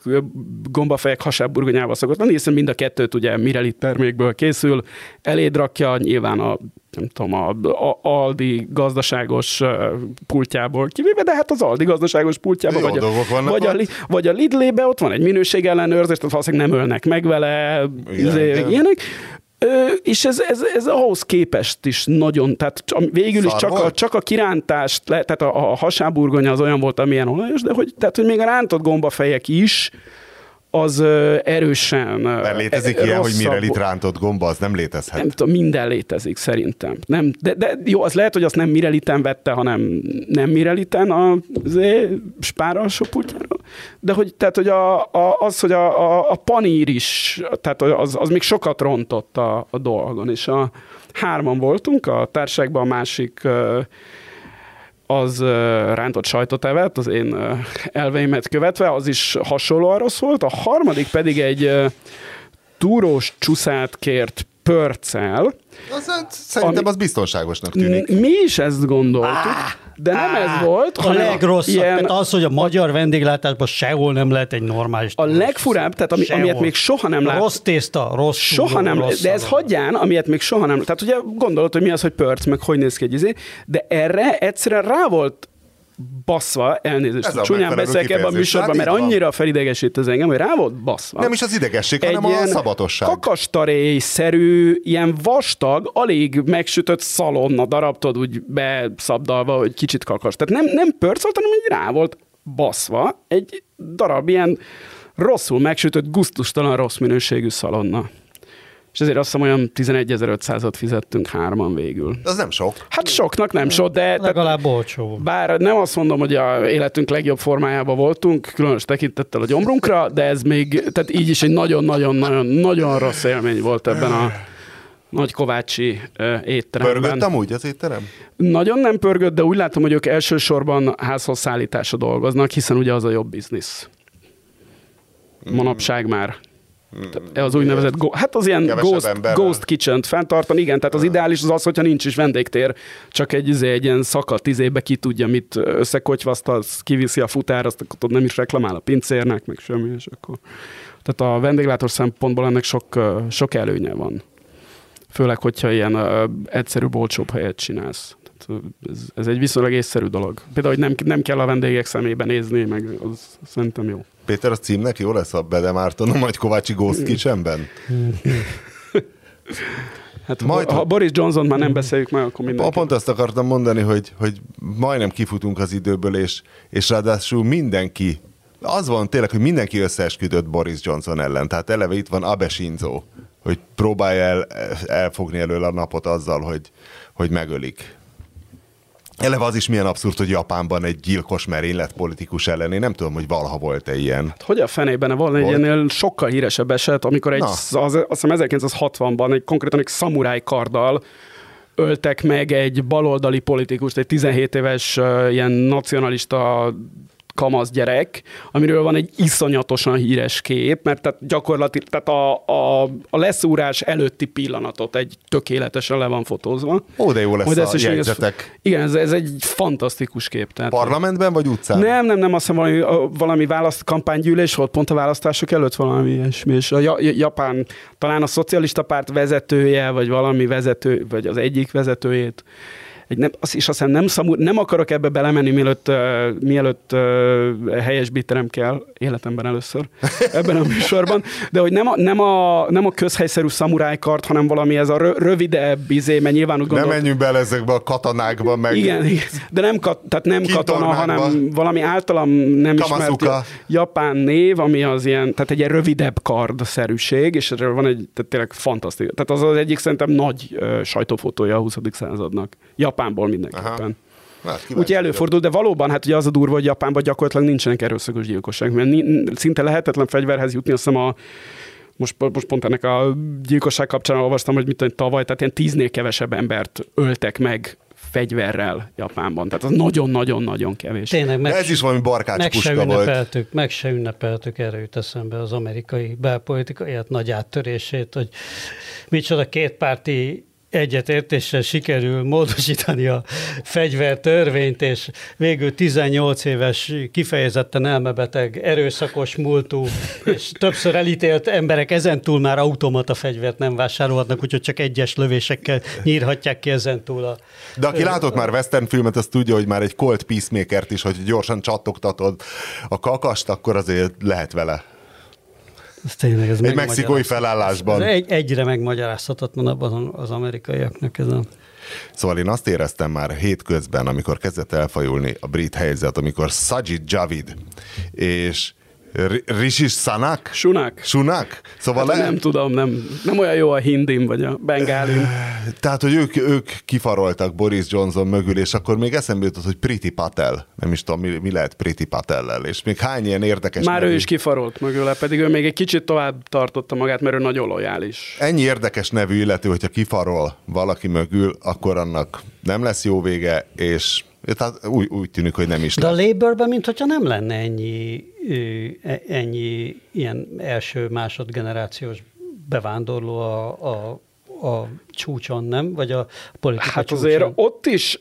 Speaker 3: gombafejek hasátburgonyával szokott lenni, hiszen mind a kettőt ugye Mirelit termékből készül, eléd rakja nyilván a nem tudom, a, a Aldi gazdaságos pultjából kivéve, de hát az Aldi gazdaságos pultjából,
Speaker 4: Jó
Speaker 3: vagy a, vagy, a, vagy a Lidlébe ott van egy minőségellenőrzés, tehát valószínűleg nem ölnek meg vele,
Speaker 4: Igen,
Speaker 3: izé, ilyenek. Ö, és ez, ez, ez ahhoz képest is nagyon, tehát végül is
Speaker 4: Szar
Speaker 3: csak a, csak a kirántást, le, tehát a, a hasáburgonya az olyan volt, amilyen olajos, de hogy, tehát, hogy még a rántott gombafejek is, az erősen
Speaker 4: Mert létezik
Speaker 3: ö,
Speaker 4: ilyen, hogy mire itt rántott gomba, az nem létezhet.
Speaker 3: Nem tudom, minden létezik szerintem. Nem, de, de jó, az lehet, hogy azt nem Mireliten vette, hanem nem Mireliten a spár alsó pultjáról. De hogy, tehát, hogy a, a, az, hogy a, a, a panír is, tehát az, az még sokat rontott a, a dolgon, és a hárman voltunk, a társágban a másik az rántott sajtot evett, az én elveimet követve, az is hasonlóan rossz volt. A harmadik pedig egy túrós csúszát kért pörccel.
Speaker 4: Az, hát szerintem
Speaker 3: Ami-
Speaker 4: az biztonságosnak tűnik.
Speaker 3: Mi is ezt gondoltuk, de nem ez volt,
Speaker 2: A legrosszabb,
Speaker 3: ilyen,
Speaker 2: tehát az, hogy a magyar vendéglátásban sehol nem lehet egy normális
Speaker 3: a legfurább, tehát ami,
Speaker 2: Sehol.
Speaker 3: amilyet még soha nem lát.
Speaker 2: Rossz tészta, rossz
Speaker 3: Soha nem,
Speaker 2: rossz
Speaker 3: de ez hagyján, amilyet még soha nem, tehát ugye gondolod, hogy mi az, hogy pörc, meg hogy néz ki egy izé, de erre egyszerűen rá volt baszva, elnézést,
Speaker 4: Ez a
Speaker 3: csúnyán beszélek ebben a műsorban,
Speaker 4: Hát
Speaker 3: mert annyira felidegesít az engem, hogy rá volt baszva.
Speaker 4: Nem is az idegesség, hanem a szabatosság.
Speaker 3: kakastarély-szerű, ilyen vastag, alig megsütött szalonna darabtod úgy beszabdalva, hogy kicsit kakas. Tehát nem, nem pörc volt, hanem így rá volt baszva egy darab ilyen rosszul megsütött, guztustalan rossz minőségű szalonna. És ezért azt hiszem olyan 11.500-at fizettünk hárman végül.
Speaker 4: Az nem sok.
Speaker 3: Hát soknak nem sok, de tehát
Speaker 2: Legalább olcsó. volt.
Speaker 3: bár nem azt mondom, hogy a életünk legjobb formájában voltunk, különös tekintettel a gyomrunkra, de ez még, tehát így is egy nagyon-nagyon-nagyon nagyon rossz élmény volt ebben a nagy kovácsi ö, étteremben.
Speaker 4: Pörgött amúgy az étterem?
Speaker 3: Nagyon nem pörgött, de úgy látom, hogy ők elsősorban házhoz szállításra dolgoznak, hiszen ugye az a jobb biznisz. Manapság már. Tehát Az úgynevezett, go- hát az ilyen ghost,
Speaker 4: emberrel.
Speaker 3: ghost kitchen-t fenntartani, igen, tehát az ideális az az, hogyha nincs is vendégtér, csak egy, izé, egy ilyen szakadt izébe ki tudja, mit összekotyvaszt, az kiviszi a futár, azt akkor nem is reklamál a pincérnek, meg semmi, és akkor... Tehát a vendéglátós szempontból ennek sok, sok előnye van. Főleg, hogyha ilyen ö, egyszerű, olcsóbb helyet csinálsz. Tehát, ez, ez egy viszonylag észszerű dolog. Például, hogy nem, nem kell a vendégek szemébe nézni, meg az szerintem jó.
Speaker 4: Péter, az címnek jó lesz a Bede Márton a Nagy Kovácsi Ghost Kitchenben?
Speaker 3: Hát
Speaker 4: Majd-
Speaker 3: ha, ha Boris Johnson már nem beszéljük meg, akkor mindenki.
Speaker 4: Pont azt akartam mondani, hogy, hogy majdnem kifutunk az időből, és, és ráadásul mindenki, az van tényleg, hogy mindenki összeesküdött Boris Johnson ellen. Tehát eleve itt van Abe Shinzo, hogy próbálja el, elfogni elől a napot azzal, hogy, hogy megölik. Eleve az is milyen abszurd, hogy Japánban egy gyilkos merénylet politikus ellen. Én nem tudom, hogy valaha volt-e ilyen.
Speaker 3: Hogy a fenében van egy
Speaker 4: Volt?
Speaker 3: ennél sokkal híresebb eset, amikor egy,
Speaker 4: Na.
Speaker 3: az, azt hiszem 1960-ban egy konkrétan egy szamuráj karddal öltek meg egy baloldali politikust, egy 17 éves uh, ilyen nacionalista kamasz gyerek, amiről van egy iszonyatosan híres kép, mert tehát gyakorlatilag tehát a, a, a leszúrás előtti pillanatot egy tökéletesen le van fotózva.
Speaker 4: Ó, de jó lesz
Speaker 3: Majd
Speaker 4: a
Speaker 3: még-
Speaker 4: jegyzetek.
Speaker 3: Igen, ez, ez egy fantasztikus kép. Tehát,
Speaker 4: Parlamentben vagy utcán?
Speaker 3: nem, nem, nem, azt hiszem valami, a- valami választ, kampánygyűlés volt pont a választások előtt valami ilyesmi, és a ja- Japán, talán a szocialista párt vezetője, vagy valami vezető, vagy az egyik vezetőjét, egy nem, azt is azt hiszem nem, szamur, nem akarok ebbe belemenni, mielőtt, uh, mielőtt uh, helyesbítenem kell, életemben először ebben a műsorban, de hogy nem a, nem a, nem a közhelyszerű szamurájkart, hanem valami ez a rö, rövidebb izé, mert nyilván úgy
Speaker 4: Nem
Speaker 3: gondolt,
Speaker 4: menjünk bele ezekbe a katonákba, meg
Speaker 3: igen, igen, de nem, kat, tehát nem katona, hanem valami általam nem ismert japán név, ami az ilyen, tehát egy ilyen rövidebb kardszerűség, és erről van egy, tehát tényleg fantasztikus. Tehát az az egyik szerintem nagy ö, sajtófotója a 20. századnak. Japánból mindenképpen.
Speaker 4: Aha. kíváncsi
Speaker 3: Úgyhogy előfordul, de valóban, hát ugye az a durva, hogy Japánban gyakorlatilag nincsenek erőszakos gyilkosság, mert ni- szinte lehetetlen fegyverhez jutni, azt hiszem a most, most pont ennek a gyilkosság kapcsán olvastam, hogy mit tudom, tavaly, tehát ilyen tíznél kevesebb embert öltek meg fegyverrel Japánban. Tehát az nagyon-nagyon-nagyon kevés.
Speaker 2: Tényleg meg,
Speaker 4: De ez is valami barkács
Speaker 2: meg se
Speaker 4: puska volt.
Speaker 2: ünnepeltük, meg se ünnepeltük, erre jut eszembe az amerikai belpolitikai hát nagy áttörését, hogy micsoda kétpárti egyetértéssel sikerül módosítani a fegyvertörvényt, és végül 18 éves, kifejezetten elmebeteg, erőszakos múltú, és többször elítélt emberek ezentúl már automata fegyvert nem vásárolhatnak, úgyhogy csak egyes lövésekkel nyírhatják ki ezentúl a...
Speaker 4: De aki látott már western filmet, az tudja, hogy már egy Colt Peacemakert is, hogy gyorsan csattogtatod a kakast, akkor azért lehet vele.
Speaker 2: Ez tényleg, ez
Speaker 4: Egy mexikói felállásban.
Speaker 2: Ez egy, egyre megmagyarázhatatlanabb az, az amerikaiaknak ez a...
Speaker 4: Szóval én azt éreztem már hétközben, amikor kezdett elfajulni a brit helyzet, amikor Sajid Javid és Rishi Sanak?
Speaker 3: Sunak.
Speaker 4: Sunak? Szóval
Speaker 3: Hát,
Speaker 4: le-
Speaker 3: nem tudom, nem, nem olyan jó a hindim, vagy a bengálim.
Speaker 4: Tehát, hogy ők, ők kifaroltak Boris Johnson mögül, és akkor még eszembe jutott, hogy Priti Patel. Nem is tudom, mi, mi lehet Priti Patellel, és még hány ilyen érdekes
Speaker 3: Már
Speaker 4: nevű-
Speaker 3: ő is kifarolt mögüle, pedig ő még egy kicsit tovább tartotta magát, mert ő nagyon lojális.
Speaker 4: Ennyi érdekes nevű illető, hogyha kifarol valaki mögül, akkor annak nem lesz jó vége, és tehát úgy, úgy tűnik, hogy nem is
Speaker 2: De a
Speaker 4: lesz.
Speaker 2: Labourben, mint hogyha nem lenne ennyi, e- ennyi ilyen első, másodgenerációs bevándorló a, a, a csúcson, nem? Vagy a politika
Speaker 3: Hát
Speaker 2: csúcson.
Speaker 3: azért ott is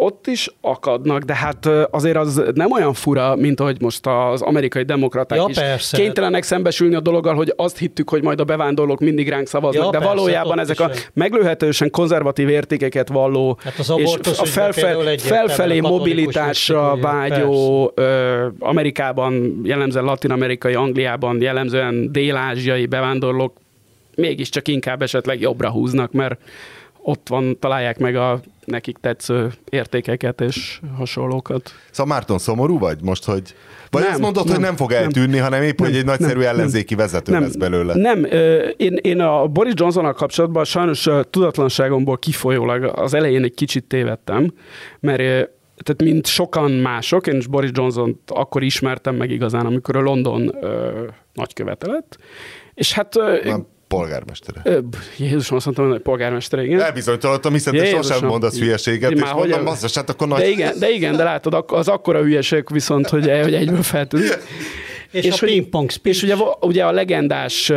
Speaker 3: ott is akadnak, de hát azért az nem olyan fura, mint ahogy most az amerikai demokraták
Speaker 2: Ja,
Speaker 3: is
Speaker 2: persze.
Speaker 3: kénytelenek szembesülni a dologgal, hogy azt hittük, hogy majd a bevándorlók mindig ránk szavaznak,
Speaker 2: Ja,
Speaker 3: de
Speaker 2: persze,
Speaker 3: valójában ezek a meglőhetősen konzervatív értékeket valló,
Speaker 2: Hát az
Speaker 3: és a felfel, felfelé mobilitásra vágyó ö, Amerikában, jellemzően latin-amerikai, Angliában, jellemzően dél-ázsiai bevándorlók mégiscsak inkább esetleg jobbra húznak, mert ott van, találják meg a nekik tetsző értékeket és hasonlókat.
Speaker 4: Szóval Márton, szomorú vagy most, hogy... Vagy
Speaker 3: Nem,
Speaker 4: azt mondod,
Speaker 3: nem,
Speaker 4: hogy nem fog
Speaker 3: nem.
Speaker 4: eltűnni, hanem épp, hogy
Speaker 3: Nem,
Speaker 4: egy nagyszerű
Speaker 3: nem,
Speaker 4: ellenzéki vezető
Speaker 3: nem,
Speaker 4: lesz belőle.
Speaker 3: Nem, én, én a Boris Johnsonnal kapcsolatban sajnos tudatlanságomból kifolyólag az elején egy kicsit tévedtem, mert tehát mint sokan mások, én is Boris johnson akkor ismertem meg igazán, amikor a London ö, nagykövete lett, és hát
Speaker 4: Már polgármestere.
Speaker 3: ö, Jézusom, azt mondtam, hogy polgármester, igen.
Speaker 4: Elbizonytalanodtam, hiszen te
Speaker 3: Jézusom.
Speaker 4: sosem mondasz hülyeséget, és
Speaker 3: már
Speaker 4: mondom,
Speaker 3: hogy-
Speaker 4: basszus, hát akkor nagy...
Speaker 3: De igen, de igen, de látod, az akkora hülyeség viszont, hogy, hogy egyből feltűnik.
Speaker 2: És, és a pingpong.
Speaker 3: És ugye, ugye a legendás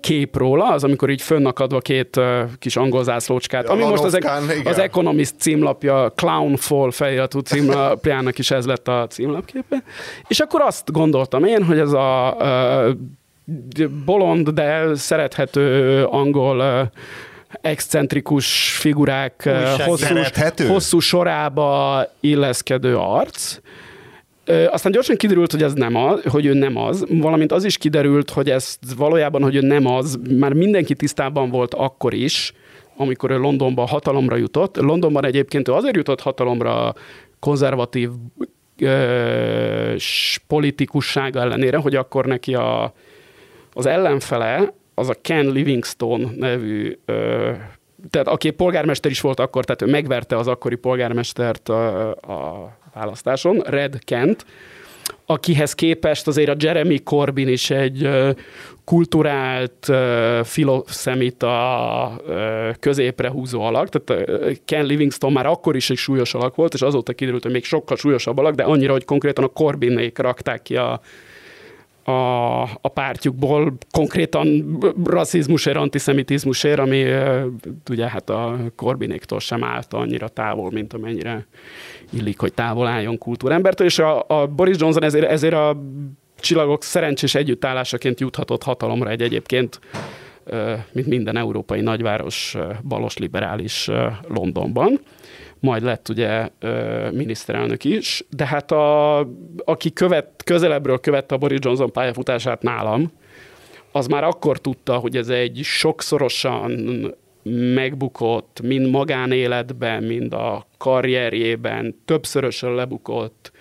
Speaker 3: kép róla, az amikor így fönnakadva két kis angol zászlócskát,
Speaker 4: Ja,
Speaker 3: ami most az, az Economist címlapja, Clown Fall feliratú címlapjának is ez lett a címlapképe. És akkor azt gondoltam én, hogy ez a bolond, de szerethető angol excentrikus figurák hosszú, hosszú sorába illeszkedő arc, Ö, aztán gyorsan kiderült, hogy ez nem az, hogy ő nem az, valamint az is kiderült, hogy ez valójában, hogy ő nem az, már mindenki tisztában volt akkor is, amikor ő Londonban hatalomra jutott. Londonban egyébként ő azért jutott hatalomra konzervatív ö, politikussága ellenére, hogy akkor neki a, az ellenfele, az a Ken Livingstone nevű, ö, tehát aki polgármester is volt akkor, tehát ő megverte az akkori polgármestert a, a választáson, Red Kent, akihez képest azért a Jeremy Corbyn is egy kulturált, filoszemita, középre húzó alak, tehát Ken Livingstone már akkor is egy súlyos alak volt, és azóta kiderült, hogy még sokkal súlyosabb alak, de annyira, hogy konkrétan a Corbynék rakták ki a, a, a pártjukból konkrétan rasszizmusért, antiszemitizmusért, ami ugye hát a Corbynéktól sem állt annyira távol, mint amennyire illik, hogy távol álljon kultúrembertől, és a, a Boris Johnson ezért, ezért a csillagok szerencsés együttállásaként juthatott hatalomra egy egyébként, mint minden európai nagyváros, balos liberális Londonban majd lett ugye miniszterelnök is, de hát a, aki követ, közelebbről követte a Boris Johnson pályafutását nálam, az már akkor tudta, hogy ez egy sokszorosan megbukott, mind magánéletben, mind a karrierjében, többszörösen lebukott,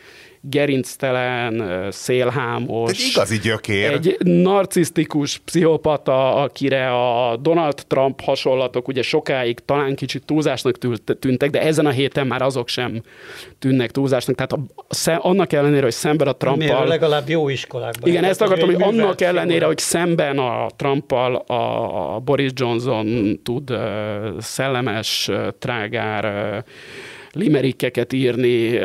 Speaker 3: gerinctelen, szélhámos.
Speaker 4: Egy igazi gyökér.
Speaker 3: Egy narcisztikus pszichopata, akire a Donald Trump hasonlatok ugye sokáig talán kicsit túlzásnak tűntek, de ezen a héten már azok sem tűnnek túlzásnak. Tehát a, annak ellenére, hogy szemben a Trumpal...
Speaker 2: legalább jó iskolákban.
Speaker 3: Igen, ezt akartam, hogy annak ellenére, hogy szemben a Trumpal a, Boris Johnson tud szellemes, trágár, limerikkeket írni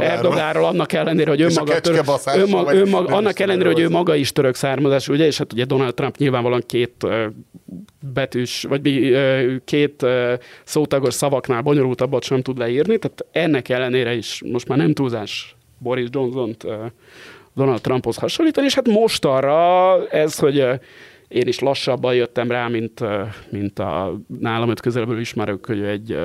Speaker 3: Erdogáról, annak ellenére, hogy ő maga, török, ő maga, ő maga annak ellenére, hogy ő maga is török származás, ugye, és hát ugye Donald Trump nyilvánvalóan két betűs, vagy két szótagos szavaknál bonyolultabbat sem tud leírni, tehát ennek ellenére is most már nem túlzás Boris Johnson-t Donald Trumphoz hasonlítani, és hát most arra ez, hogy én is lassabban jöttem rá, mint, mint a nálam öt közelből ismerők, hogy egy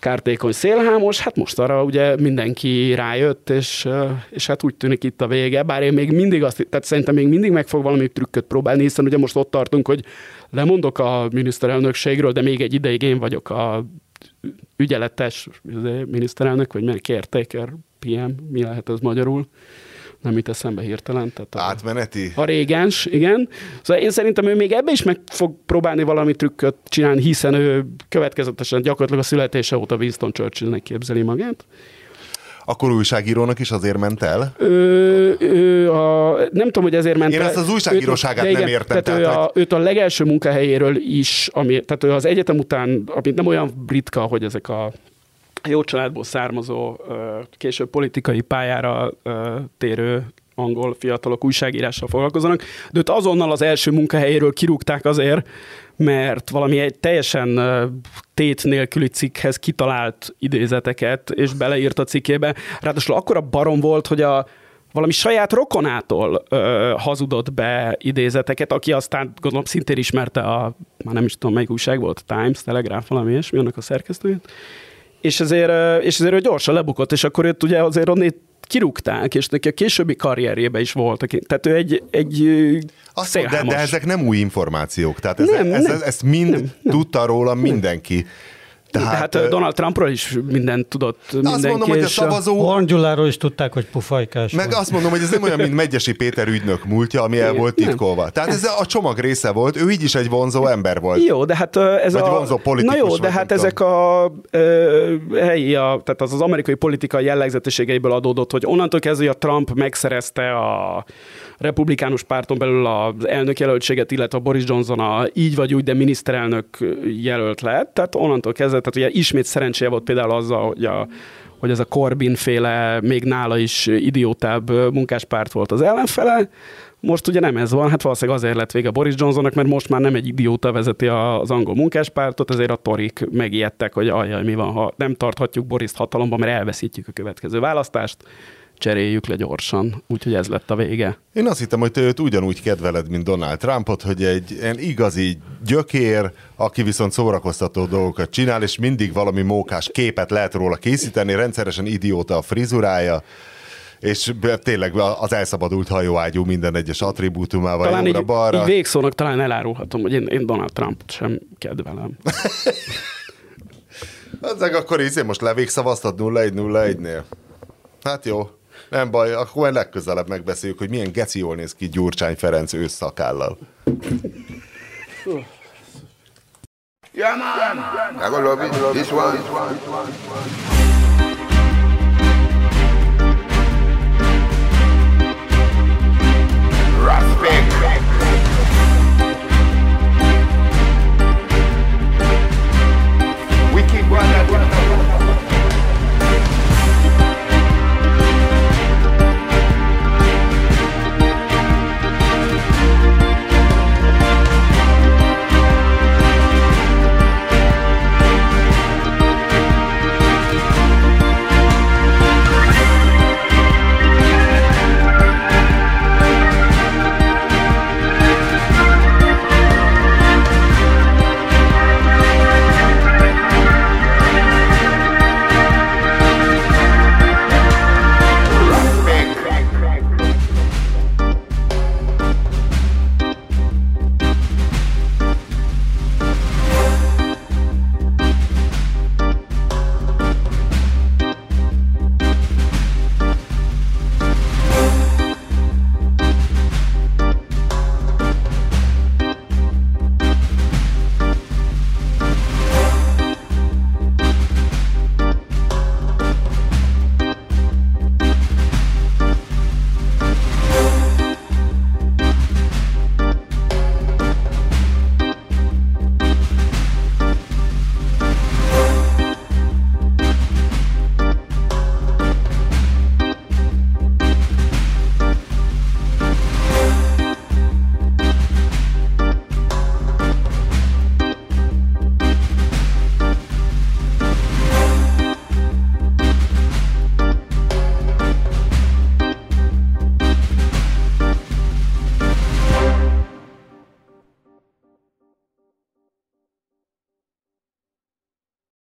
Speaker 3: kártékony szélhámos, hát most arra ugye mindenki rájött, és, és hát úgy tűnik itt a vége, bár én még mindig azt, tehát szerintem még mindig meg fog valami trükköt próbálni, hiszen ugye most ott tartunk, hogy lemondok a miniszterelnökségről, de még egy ideig én vagyok a ügyeletes miniszterelnök, vagy meg caretaker, PM, mi lehet ez magyarul nem itt eszembe hirtelen. Tehát a,
Speaker 4: Átmeneti?
Speaker 3: A régens, igen. Szóval én szerintem ő még ebbe is meg fog próbálni valami trükköt csinálni, hiszen ő következetesen gyakorlatilag a születése óta Winston Churchillnek képzeli magát.
Speaker 4: Akkor újságírónak is azért ment el?
Speaker 3: Ő, ő a, nem tudom, hogy ezért ment
Speaker 4: Én
Speaker 3: el.
Speaker 4: ezt az újságíróságát
Speaker 3: őt,
Speaker 4: nem értem.
Speaker 3: Tehát, tehát ő a, hogy... őt a legelső munkahelyéről is, ami, tehát ő az egyetem után, amit nem olyan ritka, hogy ezek a jó családból származó, később politikai pályára térő angol fiatalok újságírással foglalkozanak, de őt azonnal az első munkahelyéről kirúgták azért, mert valami egy teljesen tét nélküli cikkhez kitalált idézeteket, és beleírt a cikkébe. Ráadásul akkora barom volt, hogy a, valami saját rokonától ö, hazudott be idézeteket, aki aztán gondolom szintén ismerte a, már nem is tudom melyik újság volt, Times, Telegraph, valami ilyesmi, annak a szerkesztőjét és ezért, és ezért ő gyorsan lebukott, és akkor őt ugye azért onnét kirúgták, és neki a későbbi karrierjébe is volt. Tehát ő egy, egy
Speaker 4: Azt, de, de ezek nem új információk, tehát ez, nem, ez, ez, ezt mind nem, nem, tudta róla mindenki.
Speaker 3: Tehát, Tehát Donald Trumpról is mindent tudott mindenki.
Speaker 4: Azt mondom, hogy a szavazó...
Speaker 2: Horn Gyuláról is tudták, hogy pufajkás
Speaker 4: Meg volt. azt mondom, hogy ez nem olyan, mint Megyesi Péter ügynök múltja, ami el volt titkolva. Nem. Tehát ez a csomag része volt, ő így is egy vonzó ember volt.
Speaker 3: Jó, de hát ez
Speaker 4: Vagy
Speaker 3: a...
Speaker 4: vonzó politikus.
Speaker 3: Na jó, de hát ezek a ö, helyi, a, tehát az, az amerikai politika jellegzetességeiből adódott, hogy onnantól kezdve, hogy a Trump megszerezte a republikánus párton belül az elnök jelöltséget, illetve Boris Johnson a így vagy úgy, de miniszterelnök jelölt lett. Tehát onnantól kezdve, tehát ugye ismét szerencséje volt például azzal, hogy a hogy ez a Corbyn féle, még nála is idiótább munkáspárt volt az ellenfele. Most ugye nem ez van, hát valószínűleg azért lett vége Boris Johnsonnak, mert most már nem egy idióta vezeti az angol munkáspártot, ezért a torik megijedtek, hogy ajaj, mi van, ha nem tarthatjuk Boris hatalomban, mert elveszítjük a következő választást cseréljük le gyorsan. Úgyhogy ez lett a vége.
Speaker 4: Én azt hittem, hogy te őt ugyanúgy kedveled, mint Donald Trumpot, hogy egy ilyen igazi gyökér, aki viszont szórakoztató dolgokat csinál, és mindig valami mókás képet lehet róla készíteni, rendszeresen idióta a frizurája, és tényleg az elszabadult hajóágyú minden egyes attribútumával talán jobbra,
Speaker 3: így,
Speaker 4: balra.
Speaker 3: Így végszónak talán elárulhatom, hogy én, én Donald Trump sem kedvelem.
Speaker 4: Ezek akkor így most levégszavaztad 0-1-0-1-nél. Hát jó. Nem baj, akkor majd legközelebb megbeszéljük, hogy milyen geci jól néz ki Gyurcsány Ferenc ősszakállal.
Speaker 1: Yeah, man. I gonna love it. This one. Respect.